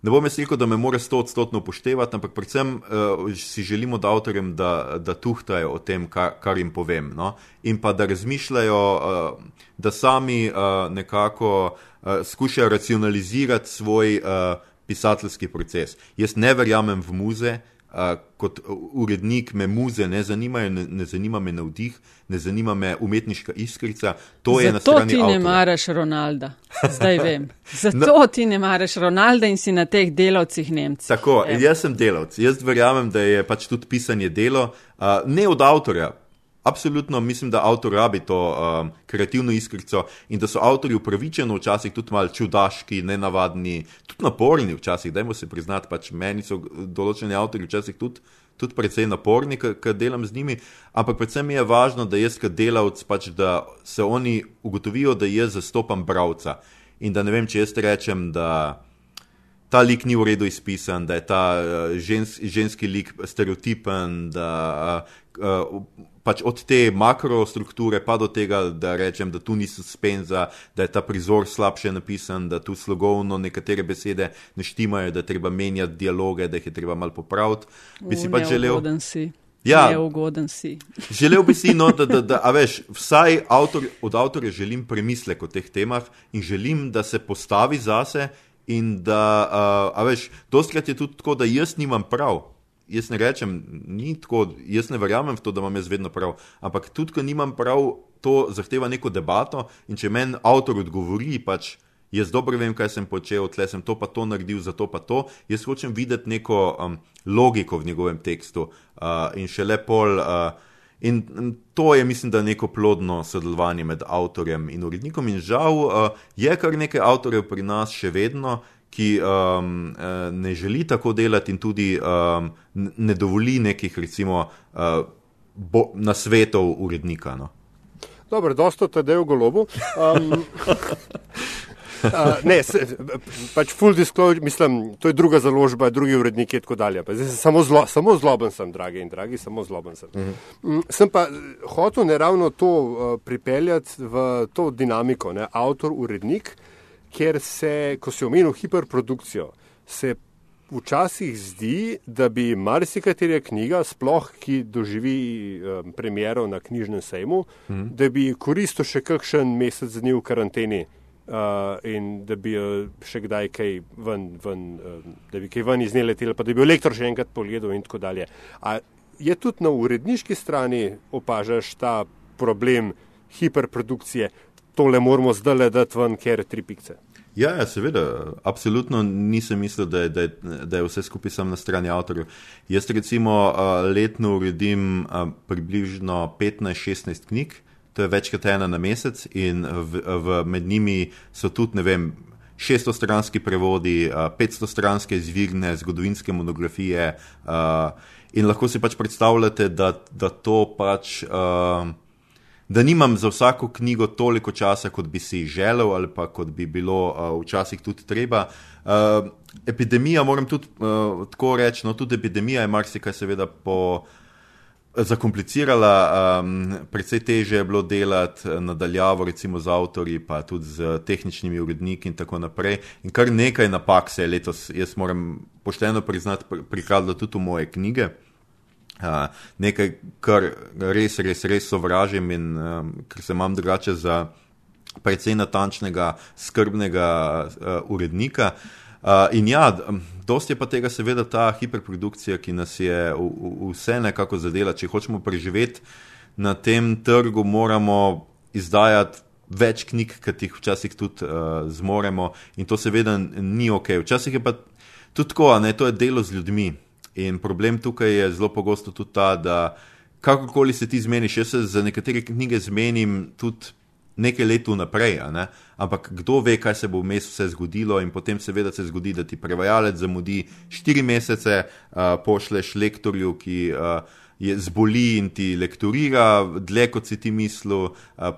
ne bom jaz rekel, da me mora sto odstotno upoštevati, ampak predvsem uh, si želimo, da avtorjem da, da tuhtajajo o tem, kar, kar jim povem. No? In pa da razmišljajo, uh, da sami uh, nekako uh, skušajo racionalizirati svoj uh, pisateljski proces. Jaz ne verjamem v muze, uh, kot urednik me muze ne zanimajo, ne, ne zanima me navdih, ne zanima me umetniška iskrica. To je Zato ti avtorja. ne maraš Ronalda, zdaj vem. <laughs> Zato no. ti ne maraš Ronalda in si na teh delavcih Nemci. Tako, jaz sem delavc. Jaz verjamem, da je pač tudi pisanje delo, uh, ne od avtorja. Absolutno mislim, da avtor rabi to um, kreativno iskrico in da so avtori upravičeno včasih tudi malo čudaški, nenavadni, tudi naporni včasih. Dajmo se priznati, pač meni so določeni avtori včasih tudi, tudi precej naporni, ker delam z njimi. Ampak predvsem je važno, da jaz kot delavc, pač, da se oni ugotovijo, da jaz zastopam bravca. In da ne vem, če jaz rečem, da ta lik ni v redu izpisan, da je ta uh, žens, ženski lik stereotipen, da. Uh, uh, pač od te makrostrukture pa do tega, da rečem, da tu ni suspenza, da je ta prizor slabše napisan, da tu slogovno nekatere besede ne štimajo, da je treba menjati dialoge, da jih je treba malo popraviti. Bi si pač želel. Ja, neugoden si. <laughs> želel bi si, no, da, da, da a veš, vsaj avtor, od avtorja želim premislek o teh temah in želim, da se postavi zase in da, uh, a veš, dostkrat je tudi tako, da jaz nimam prav jaz ne rečem, ni tako, jaz ne verjamem v to, da imam jaz vedno prav. Ampak tudi, ko nimam prav, to zahteva neko debato. In če meni avtor odgovori, pač jaz dobro vem, kaj sem počel, tle sem to pa to naredil, zato pa to. Jaz hočem videti neko um, logiko v njegovem tekstu uh, in še le pol. Uh, In to je, mislim, da neko plodno sodelovanje med avtorjem in urednikom. In žal uh, je kar nekaj avtorjev pri nas še vedno, ki um, eh, ne želi tako delati in tudi um, ne dovoli nekih, recimo, uh, bo, na svetov urednika. No. Dobro, dosto te del golobu. Um, <laughs> Uh, ne, se, pač full disclosure, mislim, to je druga založba, drugi uredniki in tako dalje. Pa zdaj samo, zlo, samo zloben sem, dragi in dragi, samo zloben sem. Uh -huh. Mm, sem pa hotel ne ravno to uh, pripeljati v to dinamiko, ne, avtor, urednik, ker se, ko si omenil hiperprodukcijo, se včasih zdi, da bi marsikatera knjiga, sploh ki doživi um, premjero na knjižnem sejmu, mm. da bi koristil še kakšen mesec dni v karanteni. Uh, in da bi uh, še kdaj kaj ven, ven uh, da bi kaj ven iz nje leteli, pa da bi bil lektor še enkrat pogledal in tako dalje. A je tudi na uredniški strani opažaš ta problem hiperprodukcije, tole moramo zdaj le dati ven, ker tri pikce. Ja, ja, seveda, absolutno nisem mislil, da je, da, je, da je vse skupaj samo na strani avtorjev. Jaz recimo letno uredim približno 15-16 knjig, to je večkrat ena na mesec in v, v, med njimi so tudi, ne vem, 600 stranski prevodi, 500 stranske izvirne zgodovinske monografije in lahko si pač predstavljate, da, da to pač da nimam za vsako knjigo toliko časa, kot bi si želel, ali pa kot bi bilo uh, včasih tudi treba. Uh, epidemija, moram tudi uh, tako reči, no, tudi epidemija je marsikaj, seveda, po. Zakomplicirala, um, predvsej teže je bilo delati nadaljavo, recimo z avtori, pa tudi z tehničnimi uredniki in tako naprej. In kar nekaj napak se je letos, jaz moram pošteno priznati, prikradlo tudi v moje knjige nekaj, kar res, res, res sovražim in um, ker se imam drugače za precej natančnega, skrbnega uh, urednika. Uh, in ja, dosti je pa tega, seveda, ta hiperprodukcija, ki nas je v, v, vse nekako zadela. Če hočemo preživeti na tem trgu, moramo izdajati več knjig, kot jih včasih tudi uh, zmoremo, in to seveda ni ok. Včasih je pa tudi tako, ne, to je delo z ljudmi. In problem tukaj je zelo pogosto tudi ta, da kakorkoli se ti zmeniš, jaz se za nekatere knjige zmenim tudi nekaj let vnaprej, ne? ampak kdo ve, kaj se bo vmes vse zgodilo, in potem seveda se zgodi, da ti prevajalec zamudi štiri mesece, uh, pošleš lektorju, ki. Uh, je zboli in ti lektorira, dlje kot si ti mislil,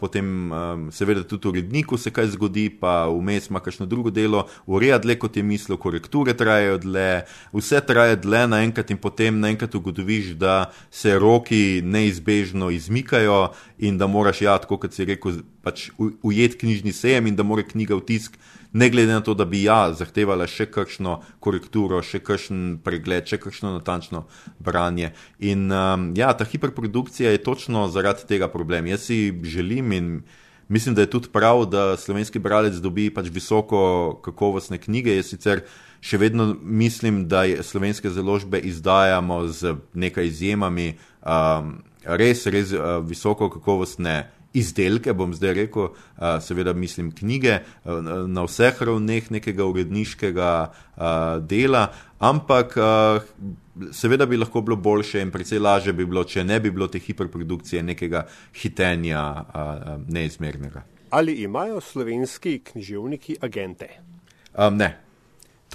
potem seveda tudi uredniku se kaj zgodi, pa vmes ima kakšno drugo delo, ureja dlje kot je mislil, korekture trajajo dlje, vse traja dlje naenkrat in potem naenkrat ugotoviš, da se roki neizbežno izmikajo in da moraš, ja, tako kot si rekel, pač ujeti knjižni sejem in da mora knjiga v tisk ne glede na to, da bi ja zahtevala še kakšno korekturo, še kakšen pregled, še kakšno natančno branje. In um, ja, ta hiperprodukcija je točno zaradi tega problem. Jaz si želim in mislim, da je tudi prav, da slovenski bralec dobi pač visoko kakovostne knjige. Jaz sicer še vedno mislim, da slovenske založbe izdajamo z nekaj izjemami. Um, Res, res uh, visoko kakovostne izdelke, bom zdaj rekel, seveda mislim knjige na vseh ravneh nekega uredniškega dela, ampak seveda bi lahko bilo boljše in precej lažje bi bilo, če ne bi bilo te hiperprodukcije nekega hitenja neizmernega. Ali imajo slovenski književniki agente? Um, ne.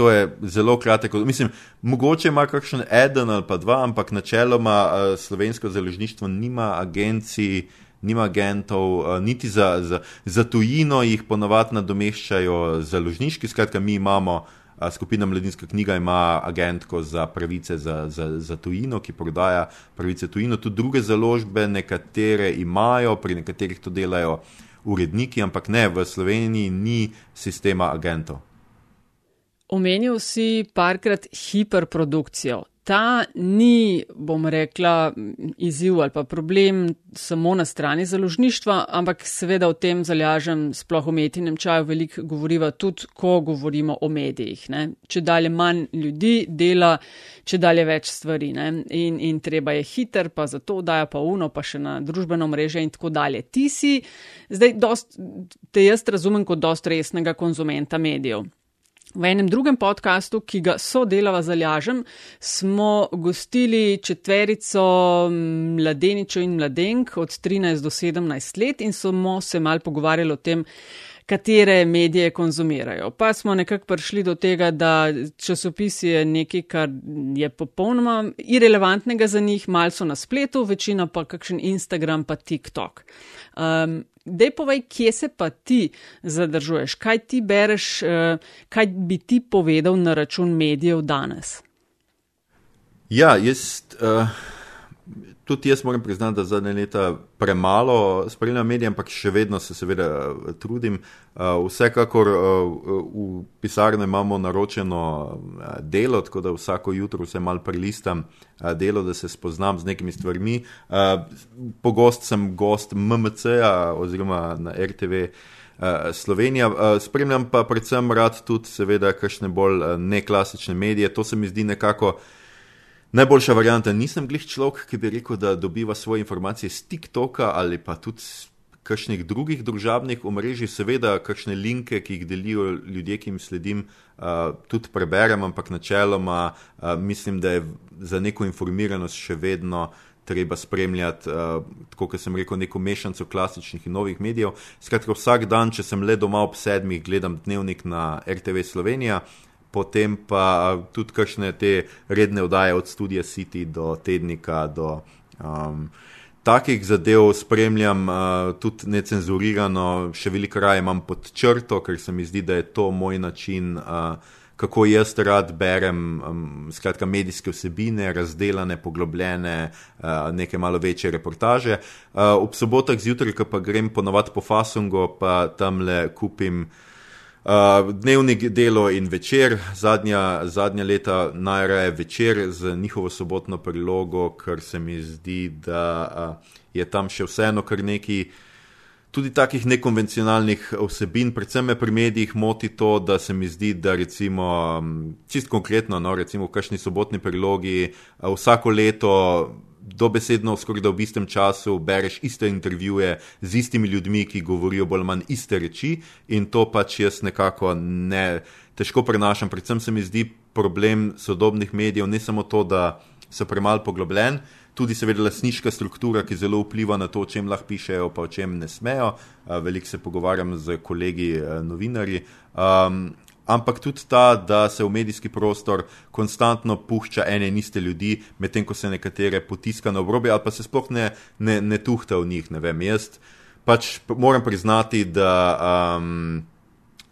To je zelo kratek. Mislim, mogoče ima kakšen eden ali pa dva, ampak načeloma uh, slovensko založništvo nima agencij, nima agentov, uh, niti za, za, za tujino jih ponovadi nadomeščajo založniški. Skratka, mi imamo, uh, skupina Mladinska knjiga ima agentko za pravice za, za, za tujino, ki prodaja pravice tujino. Tudi druge založbe, nekatere imajo, pri nekaterih to delajo uredniki, ampak ne, v Sloveniji ni sistema agentov. Omenil si parkrat hiperprodukcijo ta ni, bom rekla, izziv ali pa problem samo na strani založništva, ampak seveda o tem zalažem sploh v metinem čaju veliko govoriva tudi, ko govorimo o medijih. Ne. Če dalje manj ljudi dela, če dalje več stvari in, in treba je hiter, pa zato daja pa uno, pa še na družbeno mreže in tako dalje. Ti si zdaj, dost, te jaz razumem kot dost resnega konzumenta medijev. V enem drugem podkastu, ki ga sodelava z Aljažem, smo gostili četverico mladeničev in mladenk od 13 do 17 let in smo se mal pogovarjali o tem, katere medije konzumirajo. Pa smo nekako prišli do tega, da časopis je nekaj, kar je popolnoma irrelevantnega za njih, malo so na spletu, večina pa kakšen Instagram, pa TikTok. Um, Dej povej, kje se pa ti zadržuješ, kaj ti bereš, uh, kaj bi ti povedal na račun medijev danes? Ja, jaz. Uh tudi jaz moram priznati, da zadnje leta premalo spremljam medije, ampak še vedno se seveda eh, trudim. Uh, vsekakor uh, v pisarni imamo naročeno delo, tako da vsako jutro vse mal prelistam delo, da se spoznam z nekimi stvarmi. Pogost sem gost MMC-a oziroma na RTV. Slovenija, spremljam pa predvsem rad tudi, seveda, kakšne bolj neklasične medije. To se mi zdi nekako uh, Najboljša varianta, nisem glih človek, ki bi rekel, da dobiva svoje informacije z TikToka ali pa tudi kakšnih drugih družabnih omrežij, seveda, kakšne linke, ki jih delijo ljudje, ki jim sledim, uh, tudi preberem, ampak načeloma uh, mislim, da je za neko informiranost še vedno. Treba spremljati, uh, kot sem rekel, neko mešanico klasičnih in novih medijev. Skratka, vsak dan, če sem le doma ob sedmih, gledam dnevnik na RTV Slovenija, uh, potem pa tudi kakšne te redne oddaje od Studia City do Tednika, do um, takih zadev spremljam uh, tudi necenzurirano, še veliko raje imam pod črto, ker se mi zdi, da je to moj način. Uh, Kako jaz rad berem, um, skratka, medijske vsebine, razdeljene, poglobljene, uh, neke malo večje reportaže. Uh, ob sobotah zjutraj, ko pa grem ponovadi po Fasungu, pa tam le kupim uh, Uh, dnevnik delo in večer, zadnja, zadnja leta najraje večer z njihovo sobotno prilogo, ker se mi zdi, da uh, je tam še vseeno kar neki. Tudi takih nekonvencionalnih vsebin, predvsem me pri medijih moti to, da se mi zdi, da recimo, čist konkretno, no, recimo v kakšni sobotni prilogi, vsako leto dobesedno, skoraj da v istem času bereš iste intervjuje z istimi ljudmi, ki govorijo bolj ali manj iste reči in to pač jaz nekako ne težko prenašam. Predvsem se mi zdi problem sodobnih medijev ne samo to, da so premalo poglobljeni, tudi seveda lasniška struktura, ki zelo vpliva na to, o čem lahko pišejo, pa o čem ne smejo. Veliko se pogovarjam z kolegi novinarji. Um, ampak tudi ta, da se v medijski prostor konstantno pušča ene in iste ljudi, medtem ko se nekatere potiska na obrobje ali pa se sploh ne, ne, ne tuhta v njih. Ne vem, jaz pač moram priznati, da. Um,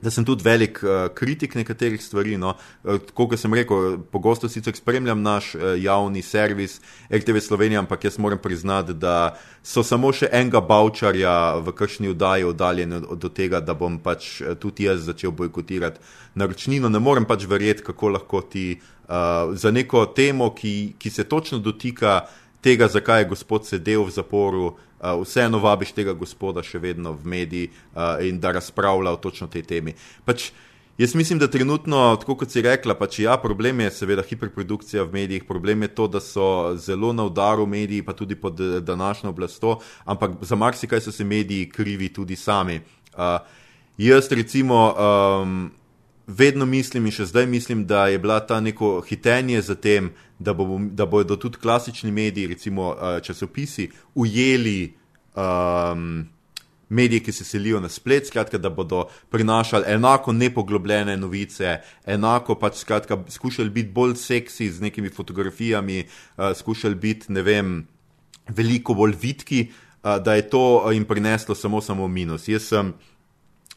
da sem tudi velik uh, kritik nekaterih stvari. No. Uh, kot sem rekel, pogosto sicer spremljam naš uh, javni servis RTV Slovenija, ampak jaz moram priznati, da so samo še enega bavčarja v kršni vdaji oddaljeni od, od tega, da bom pač tudi jaz začel bojkotirati naročnino. Ne morem pač verjeti, kako lahko ti uh, za neko temo, ki, ki se točno dotika tega, zakaj je gospod sedel v zaporu uh, vseeno vabiš tega gospoda še vedno v mediji uh, in da razpravlja o točno tej temi. Pač, jaz mislim, da trenutno, tako kot si rekla, pač ja, problem je seveda hiperprodukcija v medijih, problem je to, da so zelo na udaru mediji, pa tudi pod današnjo oblastjo, ampak za marsikaj so se mediji krivi tudi sami. Uh, jaz recimo. Um, vedno mislim in še zdaj mislim, da je bila ta neko hitenje za tem, da, bo, da bodo tudi klasični mediji, recimo uh, časopisi, ujeli um, medije, ki se selijo na splet, skratka, da bodo prinašali enako nepoglobljene novice, enako pač skratka, skušali biti bolj seksi z nekimi fotografijami, uh, skušali biti, ne vem, veliko bolj vidki, uh, da je to jim prineslo samo, samo minus. Jaz sem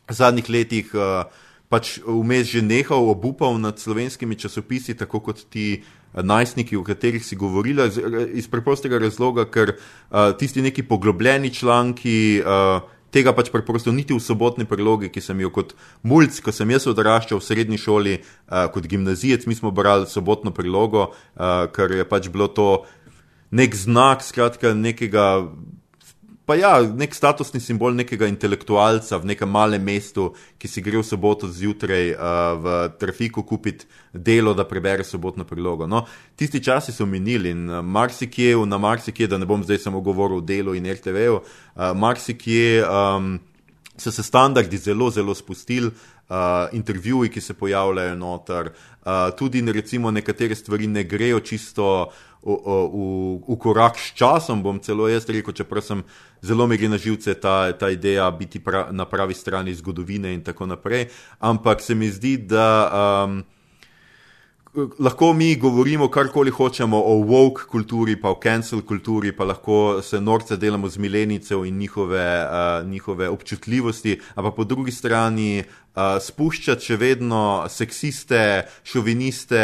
v zadnjih letih uh, pač vmes že nehal obupal nad slovenskimi časopisi, tako kot ti eh, najstniki, o katerih si govorila, iz preprostega razloga, ker uh, tisti neki poglobljeni članki. Uh, Tega pač preprosto niti v sobotni prilogi, ki sem jo kot mulj, ko sem jaz odraščal v srednji šoli, uh, kot gimnazijec, mi smo brali sobotno prilogo, uh, ker je pač bilo to nek znak, skratka, nekega pa ja, nek statusni simbol nekega intelektualca v nekem malem mestu, ki si gre v soboto zjutraj uh, v trafiku kupiti delo, da prebere sobotno prilogo. No, tisti časi so minili in uh, marsikje, na marsikje, da ne bom zdaj samo govoril o delu in RTV-u, uh, marsikje. Um, so se standardi zelo, zelo spustili, uh, intervjuji, ki se pojavljajo noter, uh, tudi recimo nekatere stvari ne grejo čisto v, v, v korak s časom, bom celo jaz rekel, čeprav sem zelo mi gre na živce ta, ta ideja biti pra, na pravi strani zgodovine in tako naprej. Ampak se mi zdi, da. Um, lahko mi govorimo karkoli hočemo o woke kulturi, pa o cancel kulturi, pa lahko se norce delamo z milenicev in njihove, uh, njihove občutljivosti, ampak po drugi strani uh, spuščati še vedno seksiste, šoviniste.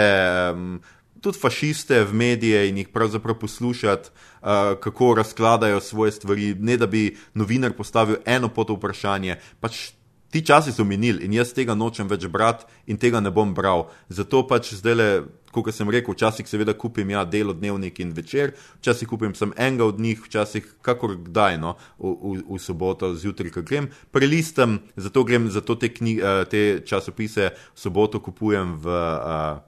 Um, Tudi fašiste v medije in jih pravzaprav poslušati, uh, kako razkladajo svoje stvari, ne da bi novinar postavil eno pot vprašanje. Pač Ti časi so minili in jaz tega nočem več brati in tega ne bom bral. Zato pač zdaj, kot sem rekel, včasih seveda kupim ja, delo, dnevnik in večer, včasih kupim sem enega od njih, včasih kakor kdaj, no, v, v, v soboto zjutraj, ko grem. Prelistam, zato grem, zato te, knjig, eh, te časopise v soboto kupujem v. Uh,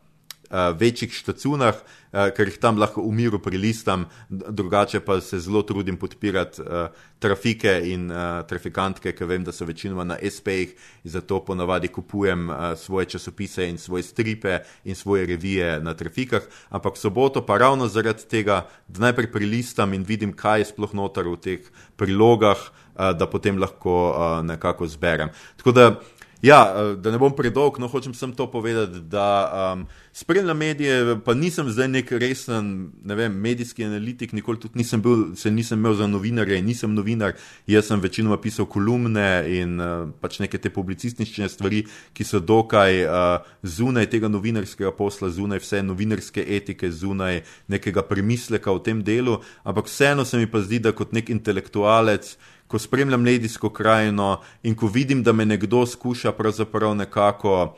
večjih štacunah, uh, ker jih tam lahko v miru prilistam, drugače pa se zelo trudim podpirati uh, trafike in trafikantke, ker vem, da so večinoma na SP-jih zato ponavadi kupujem svoje časopise in svoje stripe in svoje revije na trafikah. Ampak soboto pa ravno zaradi tega, da najprej prilistam in vidim, kaj je sploh noter v teh prilogah, da potem lahko nekako zberem. Tako da Ja, eh, da ne bom predolg, no hočem sem to povedati, da um, spremljam medije, pa nisem zdaj nek resen, ne vem, medijski analitik, nikoli tudi nisem bil, se nisem imel za novinarje, nisem novinar, jaz sem večinoma pisal kolumne in uh, pač neke te publicistične stvari, ki so dokaj uh, zunaj tega novinarskega posla, zunaj vse novinarske etike, zunaj nekega premisleka v tem delu, ampak vseeno se mi pa zdi, da kot nek intelektualec, ko spremljam medijsko krajino in ko vidim, da me nekdo skuša pravzaprav nekako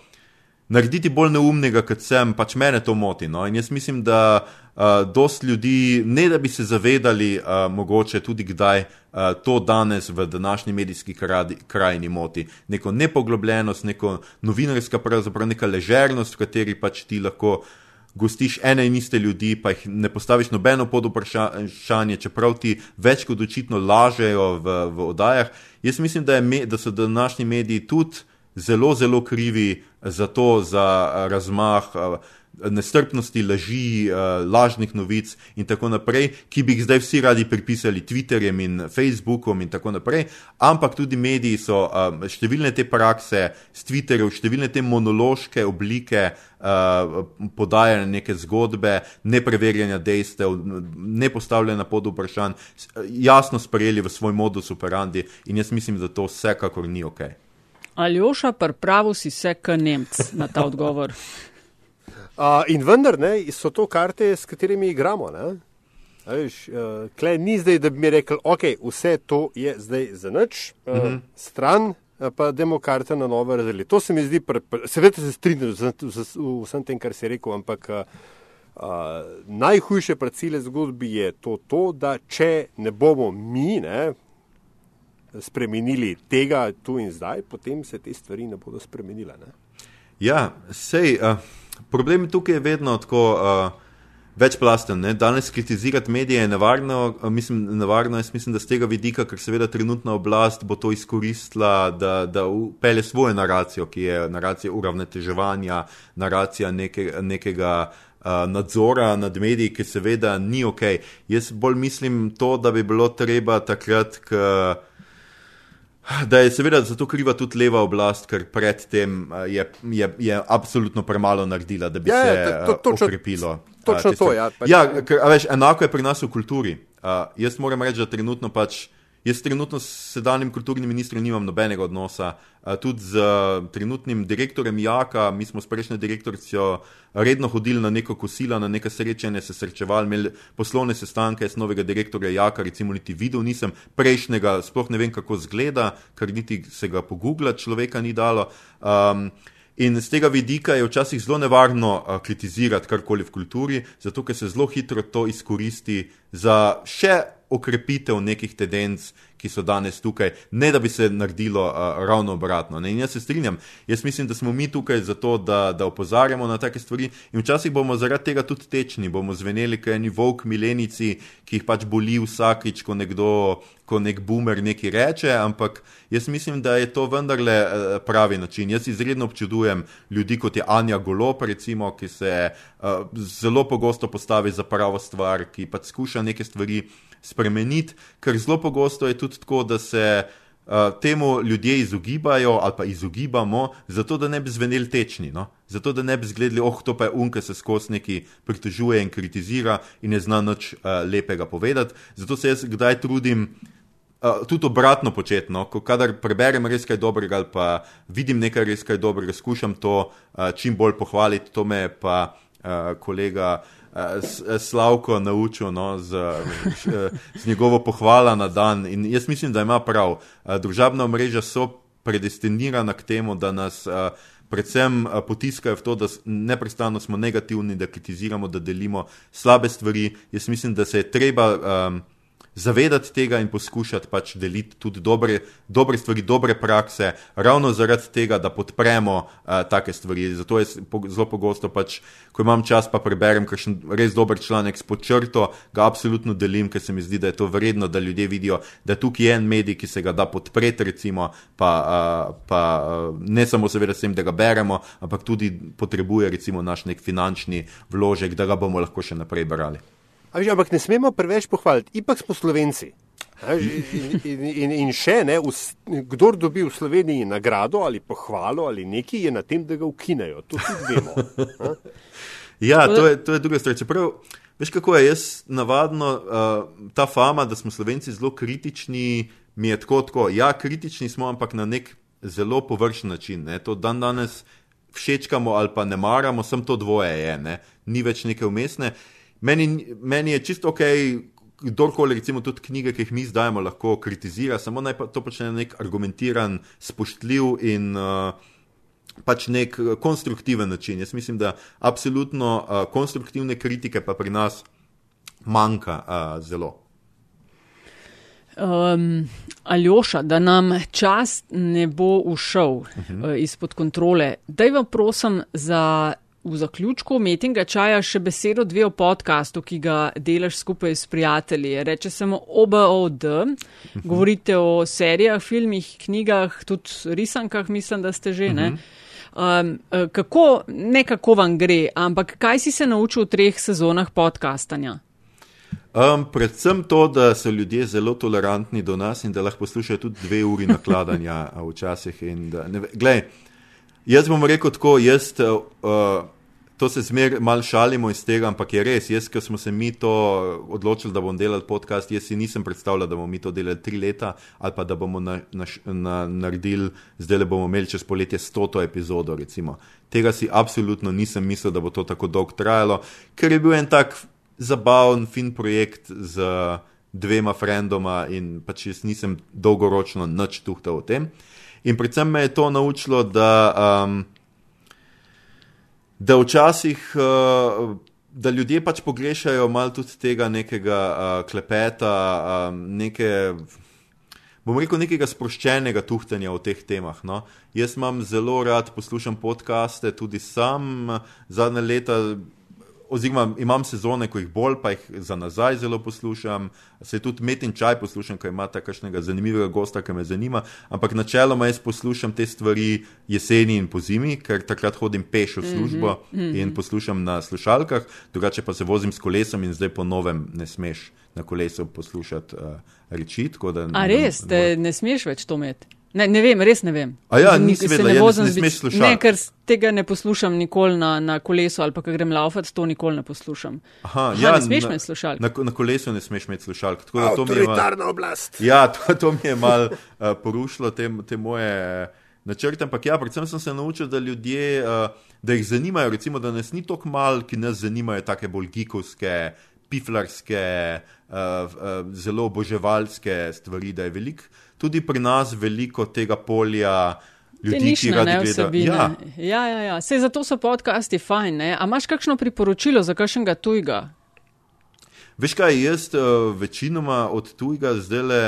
narediti bolj neumnega, kot sem, pač mene to moti. No? In jaz mislim, da uh, dost ljudi, ne da bi se zavedali, uh, mogoče tudi kdaj. Uh, to danes v današnji medijski krajini moti. Neko nepoglobljenost, neko novinarska, pravzaprav neka ležernost, v kateri pač ti lahko uh, gostiš ene in iste ljudi, pa jih ne postaviš nobeno pod vprašanje, čeprav ti več kot očitno lažejo v, v oddajah. Jaz mislim, da, me, da so današnji mediji tudi zelo, zelo krivi za to, za razmah. Nestrpnosti, laži, uh, lažnih novic in tako naprej, ki bi jih zdaj vsi radi pripisali Twitterjem in Facebookom in tako naprej, ampak tudi mediji so uh, številne te prakse s Twitterjem, številne te monološke oblike uh, podajanja neke zgodbe, nepreverjanja dejstev, ne postavljanja pod vprašanj, jasno sprejeli v svoj modus operandi in jaz mislim, da to vsekakor ni ok. Aljoša, pravi si se, k Nemc na ta odgovor. <laughs> Uh, in vendar ne, so to karte, s katerimi igramo. Veš, uh, klej ni zdaj, da bi mi rekel, ok, vse to je zdaj za nič, uh, uh -huh. stran pa demo karte na novo razdeliti. To se mi zdi, seveda se strinjam z, z, z vsem tem, kar si rekel, ampak uh, uh, najhujše pri cele zgodbi je to, to, da če ne bomo mi ne, spremenili tega tu in zdaj, potem se te stvari ne bodo spremenile. Ne? Ja, sej. Uh... Problem tukaj je vedno tako uh, večplasten. Ne? Danes kritizirati medije je nevarno, uh, mislim, nevarno. Jaz mislim, da z tega vidika, ker seveda trenutna oblast bo to izkoristila, da, da upelje svojo naracijo, ki je naracija uravnoteževanja, naracija neke, nekega. Uh, nadzora nad mediji, ki seveda ni ok. Jaz bolj mislim to, da bi bilo treba takrat, ko Da je seveda zato kriva tudi leva oblast, ker predtem je, je, je absolutno premalo naredila, da bi ja, se ja, to, to, točno, okrepilo. Točno to, ja. Pač. Ja, ker, veš, enako je pri nas v kulturi. Uh, jaz moram reči, da trenutno pač. Jaz trenutno s sedanjim kulturnim ministrom nimam nobenega odnosa, tudi z trenutnim direktorjem Jaka. Mi smo s prejšnjo direktorico redno hodili na neko kosilo, na neke srečanje, se srečevali, imeli poslovne sestanke s novega direktorja Jaka, recimo niti videl nisem prejšnjega, sploh ne vem, kako zgleda, ker niti se ga pogooglati človeka ni dalo. Um, In z tega vidika je včasih zelo nevarno uh, kritizirati karkoli v kulturi, zato ker se zelo hitro to izkoristi za še okrepitev nekih tendenc, ki so danes tukaj, ne da bi se naredilo uh, ravno obratno. Ne? In jaz se strinjam, jaz mislim, da smo mi tukaj zato, da, da opozarjamo na take stvari in včasih bomo zaradi tega tudi tečni, bomo zveneli kot eni volk milenici, ki jih pač boli vsakič, ko nekdo, ko nek boomer nekaj reče, ampak jaz mislim, da je to vendarle pravi način. Jaz izredno občudujem ljudi, kot je Anja Golop, recimo, ki se uh, zelo pogosto postavi za pravo stvar, ki pač skuša neke stvari spremeniti, ker zelo pogosto je tudi tako, da se uh, temu ljudje izogibajo ali pa izogibamo, zato da ne bi zveneli tečni, no? zato da ne bi zgledali, oh, to pa je unka se skozi neki pritožuje in kritizira in ne zna nič uh, lepega povedati. Zato se jaz kdaj trudim. Uh, tudi obratno početi, no? ko kadar preberem res kaj dobrega ali pa vidim nekaj res kaj dobrega, skušam to uh, čim bolj pohvaliti. To me pa uh, kolega uh, Slavko naučil no, z, z njegovo pohvala na dan. In jaz mislim, da ima prav. Družabna mreža so predestinirana k temu, da nas predvsem potiskajo v to, da neprestano smo negativni, da kritiziramo, da delimo slabe stvari. Jaz mislim, da se je treba. Um, zavedati tega in poskušati pač deliti tudi dobre, dobre stvari, dobre prakse, ravno zaradi tega, da podpremo uh, take stvari. Zato je po, zelo pogosto, pač, ko imam čas, pa preberem kakšen res dober članek s počrto, ga absolutno delim, ker se mi zdi, da je to vredno, da ljudje vidijo, da tukaj je en medij, ki se ga da podpreti, recimo, pa, uh, pa uh, ne samo seveda s tem, da ga beremo, ampak tudi potrebuje recimo naš nek finančni vložek, da ga bomo lahko še naprej brali. Že, ampak ne smemo preveč pohvaliti, ipak smo slovenci. In, in, in še ne, kdo dobi v Sloveniji nagrado ali pohvalo ali nekaj, je na tem, da ga ukinejo. To tudi vemo. <laughs> Ja, to je, to je druga stvar. Čeprav, veš, kako je jaz navadno, uh, ta fama, da smo slovenci zelo kritični, mi je tako, tako. Ja, kritični smo, ampak na nek zelo površen način. Ne. To dan danes všečkamo ali pa ne maramo, sem to dvoje je, ne. ni več neke umestne. Meni, meni je čisto ok, kdorkoli, recimo, tudi knjige, ki jih mi zdajemo, lahko kritizira, samo naj pa to počne na nek argumentiran, spoštljiv in uh, pač nek konstruktiven način. Jaz mislim, da absolutno uh, konstruktivne kritike pa pri nas manjka uh, zelo. Um, Aljoša, da nam čas ne bo ušel uh -huh. uh, izpod kontrole, daj vam prosim za v zaključku metinga čaja še besedo dve o podkastu, ki ga delaš skupaj s prijatelji. Reče se mu OBOD, govorite o serijah, filmih, knjigah, tudi risankah, mislim, da ste že. Ne? Um, kako, ne kako vam gre, ampak kaj si se naučil v treh sezonah podkastanja? Um, predvsem to, da so ljudje zelo tolerantni do nas in da lahko poslušajo tudi dve uri nakladanja včasih. Glej, Jaz bom rekel tako, jaz, uh, to se zmeraj malo šalimo iz tega, ampak je res. Jaz, ko smo se mi to odločili, da bomo delali podcast, jaz si nisem predstavljal, da bomo mi to delali tri leta ali pa da bomo na, na, na, naredili, zdaj le bomo imeli čez poletje stoto epizodo. Recimo. Tega si absolutno nisem mislil, da bo to tako dolgo trajalo, ker je bil en tak zabaven, fin projekt z dvema frendoma in pač jaz nisem dolgoročno nič tuhtal o tem. In predvsem me je to naučilo, da, um, da včasih. Uh, Da ljudje pač pogrešajo malo tudi tega nekega uh, klepeta, um, neke, bom rekel, nekega sproščenega tuhtanja o teh temah. No? Jaz imam zelo rad poslušam podcaste, tudi sam zadnje leta oziroma imam sezone, ko jih bolj, pa jih za nazaj zelo poslušam, se tudi met in čaj poslušam, ko ima takšnega zanimivega gosta, ki me zanima. Ampak načeloma jaz poslušam te stvari jeseni in po zimi, ker takrat hodim peš v službo mm -hmm. in poslušam na slušalkah, drugače pa se vozim s kolesom in zdaj po novem ne smeš na kolesu poslušati uh, reči. A res, te ne smeš več to imeti? Ne, ne vem, res ne vem. Ja, nisem vedela, ne, ja, ne smeš slušati. Ne, ker tega ne poslušam nikoli na, na kolesu ali pa, ko grem laufat, to nikoli ne poslušam. Aha, Aha, ja, ne smeš imeti slušalk. Na, na kolesu ne smeš imeti slušalk. Avtoritarna oblast. Ja, <laughs> to, to mi je mal uh, porušilo te, te moje načrte, ampak ja, predvsem sem se naučil, da ljudje, uh, da jih zanimajo, recimo, da nas ni toliko mal, ki nas zanimajo take bolj gikovske, piflarske, uh, uh, zelo oboževalske stvari, da je veliko tudi pri nas veliko tega polja. Ljudi, ki ga gledajo. Ja. Ja, ja, ja. Sej zato so podcasti fajn. A imaš kakšno priporočilo za kakšnega tujega? Veš kaj, jaz uh, večinoma od tujega zdaj le.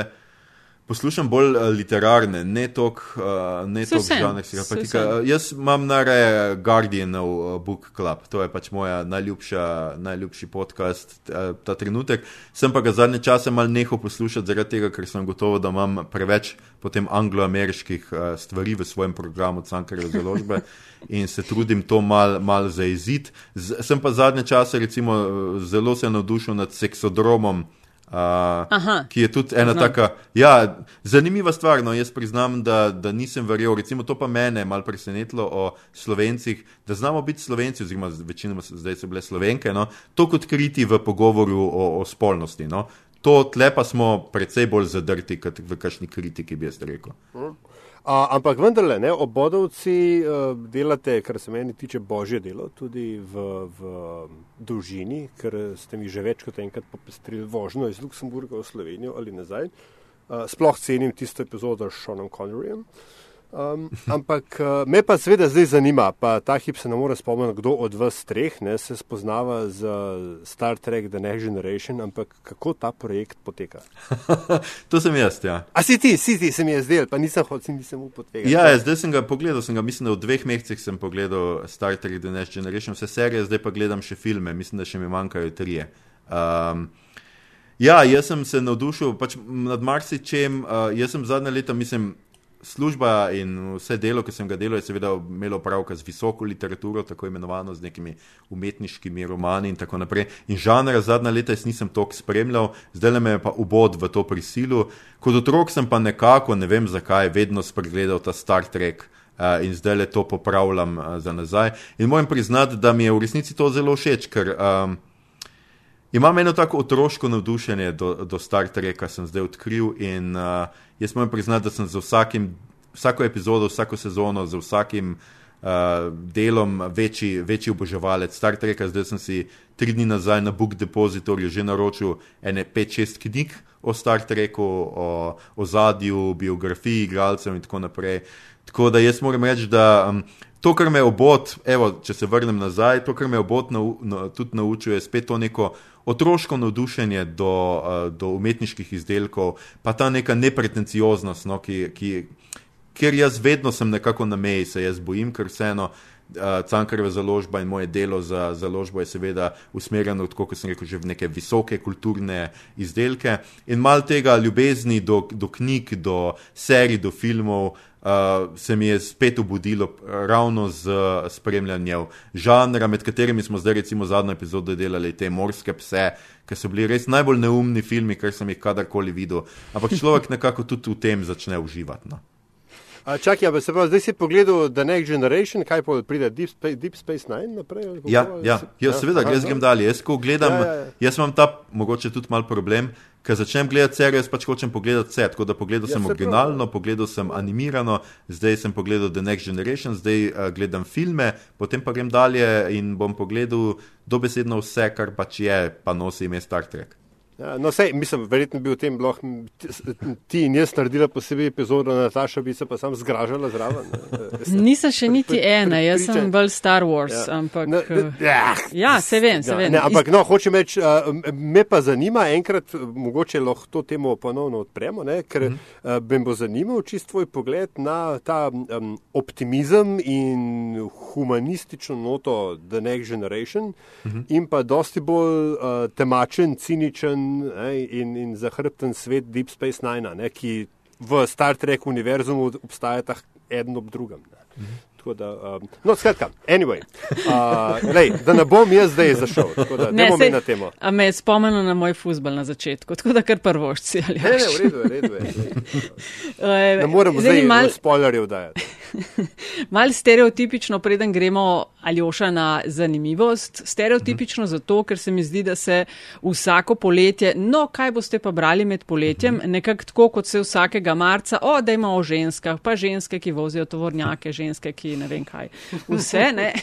Poslušam bolj uh, literarne, ne toliko uh, žanrskega. Jaz imam nareje Guardianov Book Club, to je pač moja najljubša, najljubši podcast ta trenutek. Sem pa ga zadnje čase mal nehal poslušati zaradi tega, ker sem gotovo, da imam preveč potem angloameriških uh, stvari v svojem programu Cankareve založbe <laughs> in se trudim to mal, mal zaeziti. Sem pa zadnje čase recimo zelo se navdušil nad seksodromom. Uh, ki je tudi ena Znam. taka, ja, zanimiva stvar. No, jaz priznam, da, da nisem verjel, recimo to pa mene malo presenetilo o slovencih, da znamo biti slovenci, oziroma večinoma zdaj so bile slovenke, no, to kot kriti v pogovoru o, o spolnosti. No. To tle pa smo precej bolj zadrti, kot v kakšni kritiki bi jaz rekel. A, ampak vendarle, ne, obodovci uh, delate, kar se meni tiče božje delo, tudi v, v dolžini, ker ste mi že več kot enkrat popestrili vožnjo iz Luksemburga v Slovenijo ali nazaj. Uh, sploh cenim tisto epizodo s Seanom Conneryjem. Uh, Um, ampak uh, me pa seveda zdaj zanima, pa ta hip se ne more spomniti, kdo od vas treh ne, se spoznava z Star Trek The Next Generation, ampak kako ta projekt poteka? <laughs> to sem jaz, ja. A si ti, si ti, se mi je zdel, pa nisem hotel, nisem upal tega. Ja, ja, zdaj sem ga pogledal, sem ga, mislim, da v dveh mesecih sem pogledal Star Trek The Next Generation, vse serije, zdaj pa gledam še filme, mislim, da še mi manjkajo trije. Um, ja, jaz sem se navdušil pač nad marsičem, uh, jaz sem zadnja leta, mislim, služba in vse delo, ki sem ga delal, je seveda imelo pravka z visoko literaturo, tako imenovano z nekimi umetniškimi romani in tako naprej. In žanra zadnja leta jaz nisem toliko spremljal, zdaj me je pa ubod v to prisilu. Kot otrok sem pa nekako, ne vem zakaj, vedno spregledal ta Star Trek. Uh, in zdaj le to popravljam uh, za nazaj. In moram priznati, da mi je v resnici to zelo všeč, ker um, imam eno tako otroško navdušenje do, do Star Treka, sem zdaj odkril. In uh, jaz moram priznati, da sem za vsakim, vsako epizodo, vsako sezono, za vsakim uh, delom večji, večji oboževalec Star Treka. Zdaj sem si tri dni nazaj na Book Depositorju že naročil ene 5-6 knjig o Star Treku, o, o zadju, biografiji igralcev in tako naprej. Tako da jaz moram reči, da um, to, kar me obot, evo, če se vrnem nazaj, to, kar me obot nau, na, tudi naučuje, je spet to neko otroško navdušenje do, uh, do umetniških izdelkov, pa ta neka nepretencioznost, no, ki, ki, ker jaz vedno sem nekako na meji, se jaz bojim, ker vseeno. Uh, Cankareva založba in moje delo za založbo je seveda usmerjeno, tako kot sem rekel, že v neke visoke kulturne izdelke in mal tega ljubezni do, do knjig, do serij, do filmov, uh, se mi je spet obudilo ravno z spremljanjem žanra, med katerimi smo zdaj, recimo, zadnjo epizodo delali te morske pse, ki so bili res najbolj neumni filmi, kar sem jih kadarkoli videl. Ampak človek nekako tudi v tem začne uživati. No. Čakaj, pa se pravi, zdaj si pogledal The Next Generation, kaj pa pride Deep Space, Deep Space Nine naprej? Ja, ja, ja, seveda, aha, jaz grem dalje. Jaz, ko gledam, ja, ja, ja. jaz imam ta, mogoče tudi mal problem, ker začnem gledati serijo, jaz pač hočem pogledati vse. Tako da pogledal ja, sem originalno, pogledal sem animirano, zdaj sem pogledal The Next Generation, zdaj uh, gledam filme, potem pa grem dalje in bom pogledal dobesedno vse, kar pač je, pa nosi ime Star Trek. Ja, no, sej, mislim, verjetno bi v tem lahko ti in jaz naredila posebej epizodo, Nataša bi se pa sam zgražala zraven. Nisem še niti ena, jaz sem bolj Star Wars, ja. ampak. No, ja, ja, se vem, se ja, vem. Ne, ampak, no, hočem reči, uh, me pa zanima, enkrat mogoče lahko to temo ponovno odpremo, ne, ker uh, me bo zanimal čist tvoj pogled na ta um, optimizem in humanistično noto The Next Generation uh -huh. in pa dosti bolj uh, temačen, ciničen in, in zahrbten svet Deep Space Nine, ne, ki v Star Trek univerzumu obstajata eden ob drugem. Ne. Da, um, no, skratka, anyway, uh, <laughs> lej, da ne bom jaz zdaj zašel, da ne bom na temo. A me je spomnil na moj futbol na začetku, tako da kar prvošci. Ne, ne, v redu v redu je. <laughs> Ne moremo zdaj mal... spoilerjev dajati. <laughs> Mal stereotipično, preden gremo Aljoša na zanimivost. Stereotipično -huh. zato, ker se mi zdi, da se vsako poletje, no, kaj boste pa brali med poletjem, -huh. nekako tako, kot se vsakega marca, o, da ima o ženskah, pa ženske, ki vozijo tovornjake, ženske, ki ne vem kaj. Vse, ne. <laughs>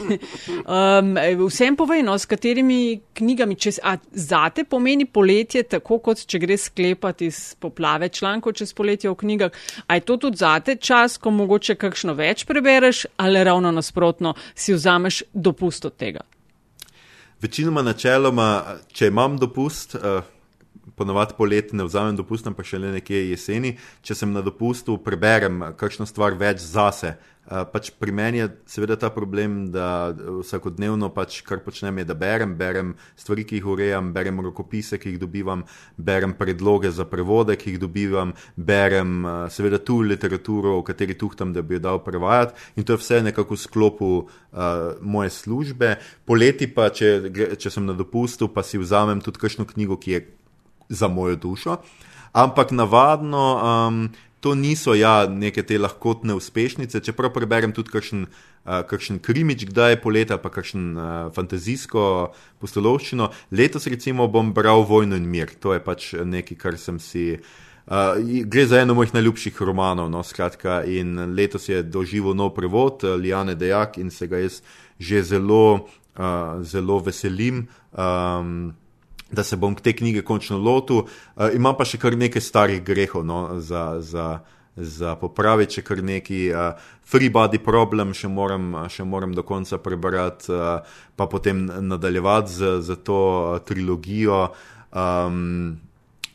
Um, vsem povejno, s katerimi knjigami, če zate pomeni poletje, tako kot če gre sklepati iz poplave člankov čez poletje v knjigah, a je to tudi zate čas, ko mogoče kakšno več prebereš ali ravno nasprotno si vzameš dopust od tega? Večinoma, načeloma, če imam dopust, uh, ponovadi poleti ne vzamem dopust, pa še le nekje jeseni, če sem na dopustu, preberem kakšno stvar več zase. Uh, pač pri meni je seveda ta problem, da vsakodnevno pač kar počnem, je, da berem, berem stvari, ki jih urejam, berem rokopise, ki jih dobivam, berem predloge za prevode, ki jih dobivam, berem seveda tu literaturo, o kateri tuhtam, da bi jo dal prevajati in to je vse nekako v sklopu uh, moje službe. Poleti pa, če, če sem na dopustu, pa si vzamem tudi kakšno knjigo, ki je za mojo dušo. Ampak navadno um, to niso ja, neke te lahkotne uspešnice, čeprav preberem tudi kakšen, uh, kakšen krimič, kdaj je poleta, pa kakšen uh, fantazijsko postolovščino. Letos recimo bom bral Vojno in mir, to je pač nekaj, kar sem si. Uh, gre za eno mojih najljubših romanov, no, skratka, in letos je doživel nov prevod, uh, Lijane Dejak, in se ga jaz že zelo, uh, zelo veselim. Um, da se bom te knjige končno lotil. Uh, imam pa še kar nekaj starih grehov no, za, za, za popraviti, še kar nekaj. Uh, Free Body Problem še moram, še moram do konca prebrati, uh, pa potem nadaljevati z, z to trilogijo. Um,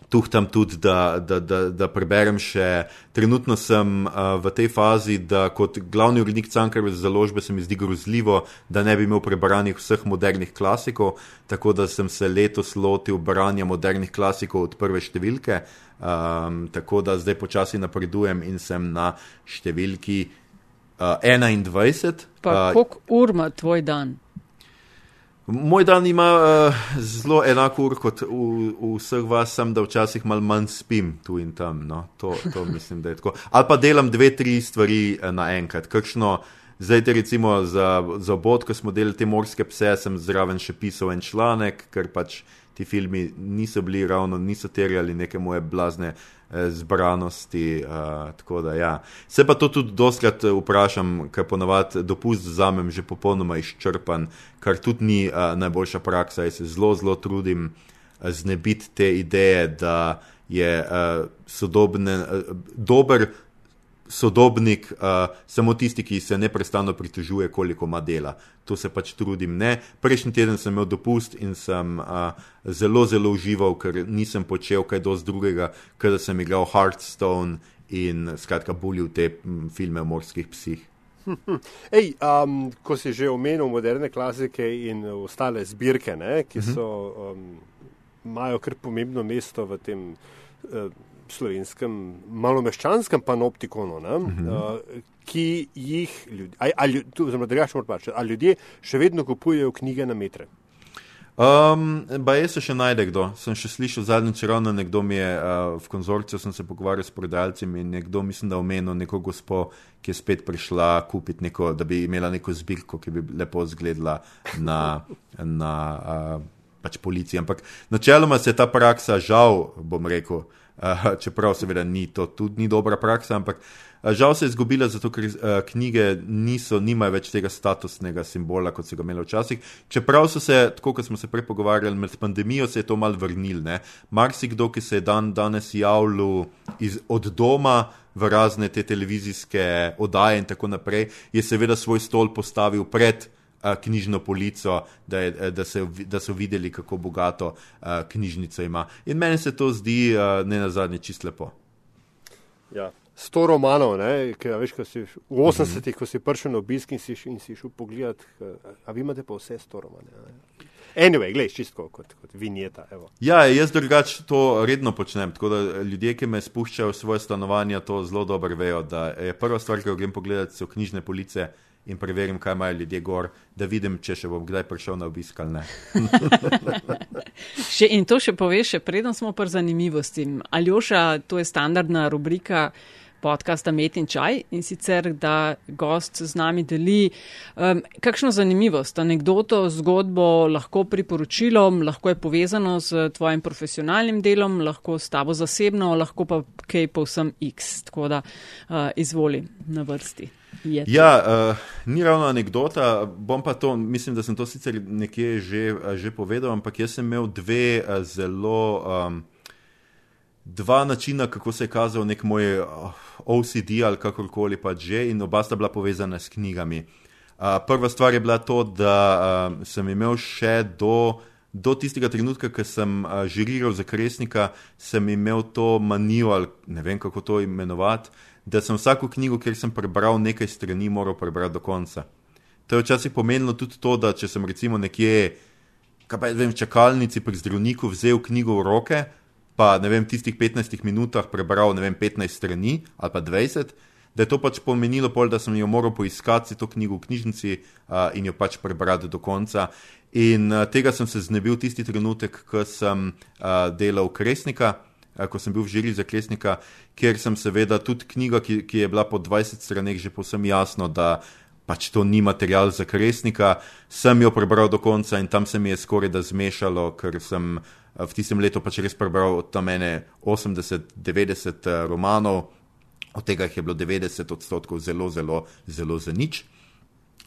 tuhtam tudi, da, da, da, da preberem še. Trenutno sem uh, v tej fazi, da kot glavni urednik Cankareve založbe se mi zdi grozljivo, da ne bi imel prebranih vseh modernih klasikov, tako da sem se letos lotil branja modernih klasikov od prve številke. Um, tako da zdaj počasi napredujem in sem na številki uh, 21. Pa, uh, koliko ur ima tvoj dan? Moj dan ima uh, zelo enako ur kot v, v vseh vas, sem da včasih malo manj spim tu in tam. No. To, to mislim, da je tako. Ali pa delam dve, tri stvari uh, naenkrat. Kakšno, zdaj, te recimo za, za bod, ko smo delali te morske pse, sem zraven še pisal en članek, ker pač ti filmi niso bili ravno, niso terjali neke moje blazne. Eh, zbranosti. Uh, da, ja. Se pa to tudi doskrat eh, vprašam, ker ponavadi dopust zamem že popolnoma izčrpan, kar tudi ni uh, najboljša praksa. Jaz se zelo, zelo trudim znebiti te ideje, da je uh, sodobne, uh, dober sodobnik, uh, samo tisti, ki se neprestano pritožuje, koliko ima dela. To se pač trudim. Ne. Prejšnji teden sem imel dopust in sem uh, zelo, zelo užival, ker nisem počel kaj dosti drugega, ker sem igral Hearthstone in skratka bulil te filme o morskih psih. <laughs> Ej, um, ko si že omenil moderne klasike in ostale zbirke, ne, ki mhm. so, um, imajo kar pomembno mesto v tem uh, slovenskem, malo meščanskem panoptikonu, ne, uh -huh. uh, ki jih ljudje, ali, ali ljudje še vedno kupujejo knjige na metre. Um, ba jaz se še najde kdo. Sem še slišal zadnjič ravno nekdo mi je uh, v konzorciju, sem se pogovarjal s prodajalci in nekdo mislim, da omenil neko gospo, ki je spet prišla kupiti neko, da bi imela neko zbirko, ki bi lepo izgledala na, na uh, pač policiji. Ampak načeloma se je ta praksa, žal, bom rekel, uh, uh, čeprav seveda ni to tudi ni dobra praksa, ampak uh, žal se je izgubila, zato ker uh, knjige niso, nimajo več tega statusnega simbola, kot so ga imeli včasih. Čeprav so se, tako kot smo se prej pogovarjali, med pandemijo se je to mal vrnil. Marsikdo, ki se je dan danes javljal iz, od doma. V razne te televizijske oddaje, in tako naprej, je seveda svoj stol postavil pred knjižno polico, da, je, da, se, da so videli, kako bogato uh, knjižnico ima. In meni se to zdi, uh, ne na zadnje, čist lepo. Ja. Sto romanov, ki veš, ko si v 80-ih, mm -hmm. ko si prišel na obisk in si, in si šel pogledat, a vi imate pa vse sto romanov. Anyway, gledaj, čisto kot, kot vinjeta. Evo. Ja, jaz drugače to redno počnem. Tako da ljudje, ki me spuščajo v svoje stanovanja, to zelo dobro vejo. Da je prva stvar, ki jo grem pogledat, so knjižne police in preverim, kaj imajo ljudje gor, da vidim, če še bom kdaj prišel na obisk ali ne. <laughs> še, in to še poveš, še preden smo pri zanimivosti. Aljoša, to je standardna rubrika. Podcasta Met in Čaj in sicer, da gost z nami deli um, kakšno zanimivost, anegdoto, zgodbo, lahko priporočilo, lahko je povezano z tvojim profesionalnim delom, lahko s tabo zasebno, lahko pa kaj povsem X. Tako da uh, izvoli na vrsti. Ja, uh, ni ravno anekdota, bom pa to, mislim, da sem to sicer nekje že, že povedal, ampak jaz sem imel dve uh, zelo, um, dva načina, kako se je kazal nek moj OCD ali kakorkoli pa že, in oba sta bila povezana s knjigami. Uh, prva stvar je bila to, da uh, sem imel še do, do tistega trenutka, ko sem uh, žiriral za kresnika, sem imel to manijo, ali ne vem kako to imenovati, da sem vsako knjigo, kjer sem prebral nekaj strani, moral prebrati do konca. To je včasih pomenilo tudi to, da če sem recimo nekje, kaj pa vem, v čakalnici pri zdravniku vzel knjigo v roke, pa ne vem, v tistih 15 minutah prebral vem, 15 strani ali pa 20, da je to pač pomenilo pol, da sem jo moral poiskati to knjigo v knjižnici uh, in jo pač prebrati do konca. In uh, tega sem se znebil tisti trenutek, ko sem uh, delal kresnika. Ko sem bil v žiri za klesnika, kjer sem seveda tudi knjiga, ki, ki je bila po 20 straneh, že povsem jasno, da pač to ni material za kresnika, sem jo prebral do konca in tam se mi je skoraj da zmešalo, ker sem eh, v tistem letu pač res prebral od tam ene 80-90 eh, romanov, od tega jih je bilo 90 odstotkov zelo, zelo, zelo za nič.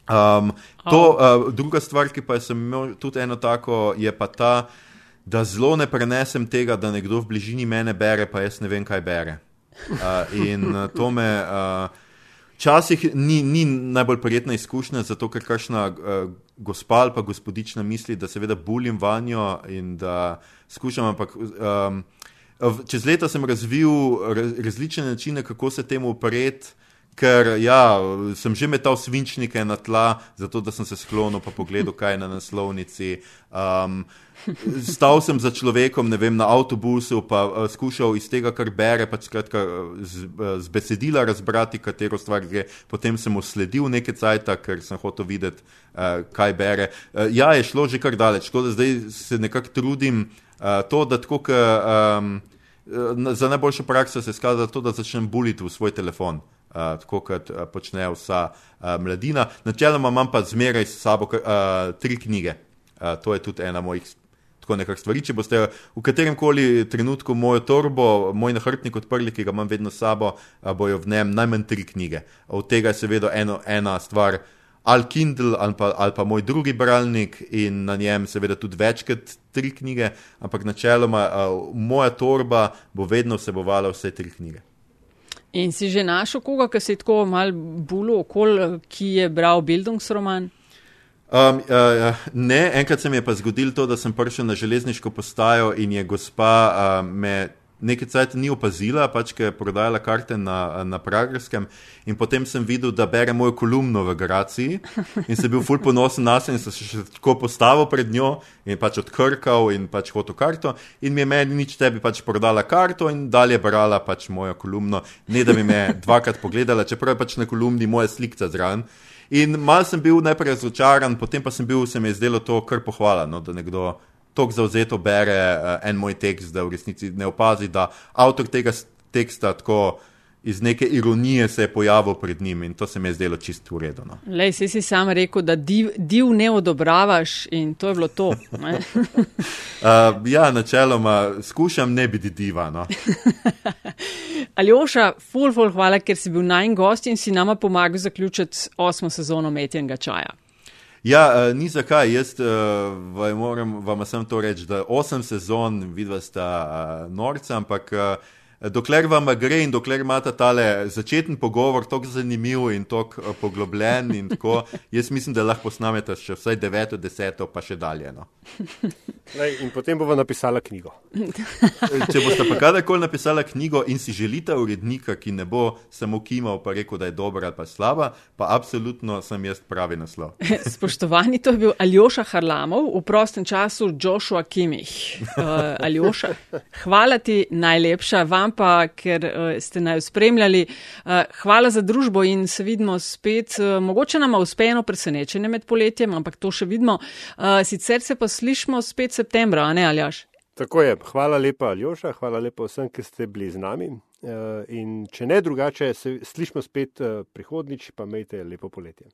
Um, to, uh, druga stvar, ki pa sem imel tudi eno tako, je pa ta, da zelo ne prenesem tega, da nekdo v bližini mene bere, pa jaz ne vem, kaj bere. Uh, in to me. Uh, Včasih ni, ni najbolj prijetna izkušnja, zato ker kakšna uh, gospa ali pa gospodična misli, da seveda bulim vanjo in da skušam. Ampak um, čez leta sem razvil različne načine, kako se temu upreti. Ker ja, sem že metal svinčnike na tla, zato da sem se sklonil in pogledal, kaj je na naslovnici. Um, stal sem za človekom, ne vem, na avtobusu, pa uh, skušal iz tega, kar bere, pač skratka, z, z besedila razbrati, katero stvar gre. Potem sem mu sledil nekaj cajta, ker sem hotel videti, uh, kaj bere. Uh, ja, je šlo že kar daleč, tako da zdaj se nekako trudim uh, to, da tako, ka, um, za najboljšo prakso se skaza to, da začnem buliti v svoj telefon tako kot uh, počne vsa uh, mladina. Načeloma imam pa zmeraj s sabo uh, tri knjige. Uh, to je tudi ena mojih stvari. Če boste v katerem koli trenutku mojo torbo, moj nahrbtnik odprli, ki ga imam vedno s sabo, bojo v njem najmanj tri knjige. Od tega je seveda eno, ena stvar. Ali Kindle, ali pa, ali pa moj drugi bralnik, in na njem, seveda, tudi več kot tri knjige, ampak načeloma uh, moja torba bo vedno vsebovala vse tri knjige. In si že našel koga, ki se je tako mal bulo okol, ki je bral Bildungsroman? Um, uh, ne, enkrat se mi je pa zgodilo to, da sem prišel na železniško postajo in je gospa uh, me nekaj časa ni opazila, pač ker je prodajala karte na, na Pragerskem. In potem sem videl, da bere mojo kolumno v Graciji in sem bil fulp ponosen na sebe in sem se še tako postavil pred njo in pač odkrkal in pač hotel karto. In mi je meni nič tebi pač prodala karto in dalje brala pač mojo kolumno, ne da bi me dvakrat pogledala, čeprav je pač na kolumni moja slika zraven. In mal sem bil najprej razočaran, potem pa sem bil, se mi je zdelo to kar pohvala, no, da nekdo tako zauzeto bere uh, en moj tekst, da v resnici ne opazi, da avtor tega teksta tako iz neke ironije se je pojavil pred njim in to se mi je zdelo čisto uredno. Lej, si si sam rekel, da div, div ne odobravaš in to je bilo to. <laughs> uh, ja, načeloma skušam ne biti diva. No. <laughs> Aljoša, ful, ful, hvala, ker si bil najn gost in si nama pomagal zaključiti osmo sezono Metjenega čaja. Ja, uh, ni zakaj. Jaz uh, moram vam samo to reči, da osem sezon vidva sta uh, norca, ampak uh, dokler vam gre in dokler imate tale začeten pogovor, tako zanimiv in tako uh, poglobljen, in tako, <laughs> jaz mislim, da lahko snamete še vsaj deveto, deseto, pa še dalje. No. <laughs> Lej, in potem bomo napisali knjigo. <laughs> Če boste pa kadarkoli napisali knjigo in si želite urednika, ki ne bo samo kimal, pa rekel, da je dobra ali pa slaba, pa absolutno sem jaz pravi naslov. Spoštovani, to je bil Aljoša Harlamov, v prostem času Joshua Kimih. Uh, Aljoša, hvala ti najlepša vam pa, ker uh, ste naj spremljali. Uh, hvala za družbo in se vidimo spet. Uh, mogoče nam uspe eno presenečenje med poletjem, ampak to še vidimo. Uh, sicer se pa slišmo spet septembra, ne Aljaš? Tako je. Hvala lepa, Aljoša, hvala lepa vsem, ki ste bili z nami. Uh, in če ne drugače, se slišmo spet uh, prihodnič, pa imejte lepo poletje.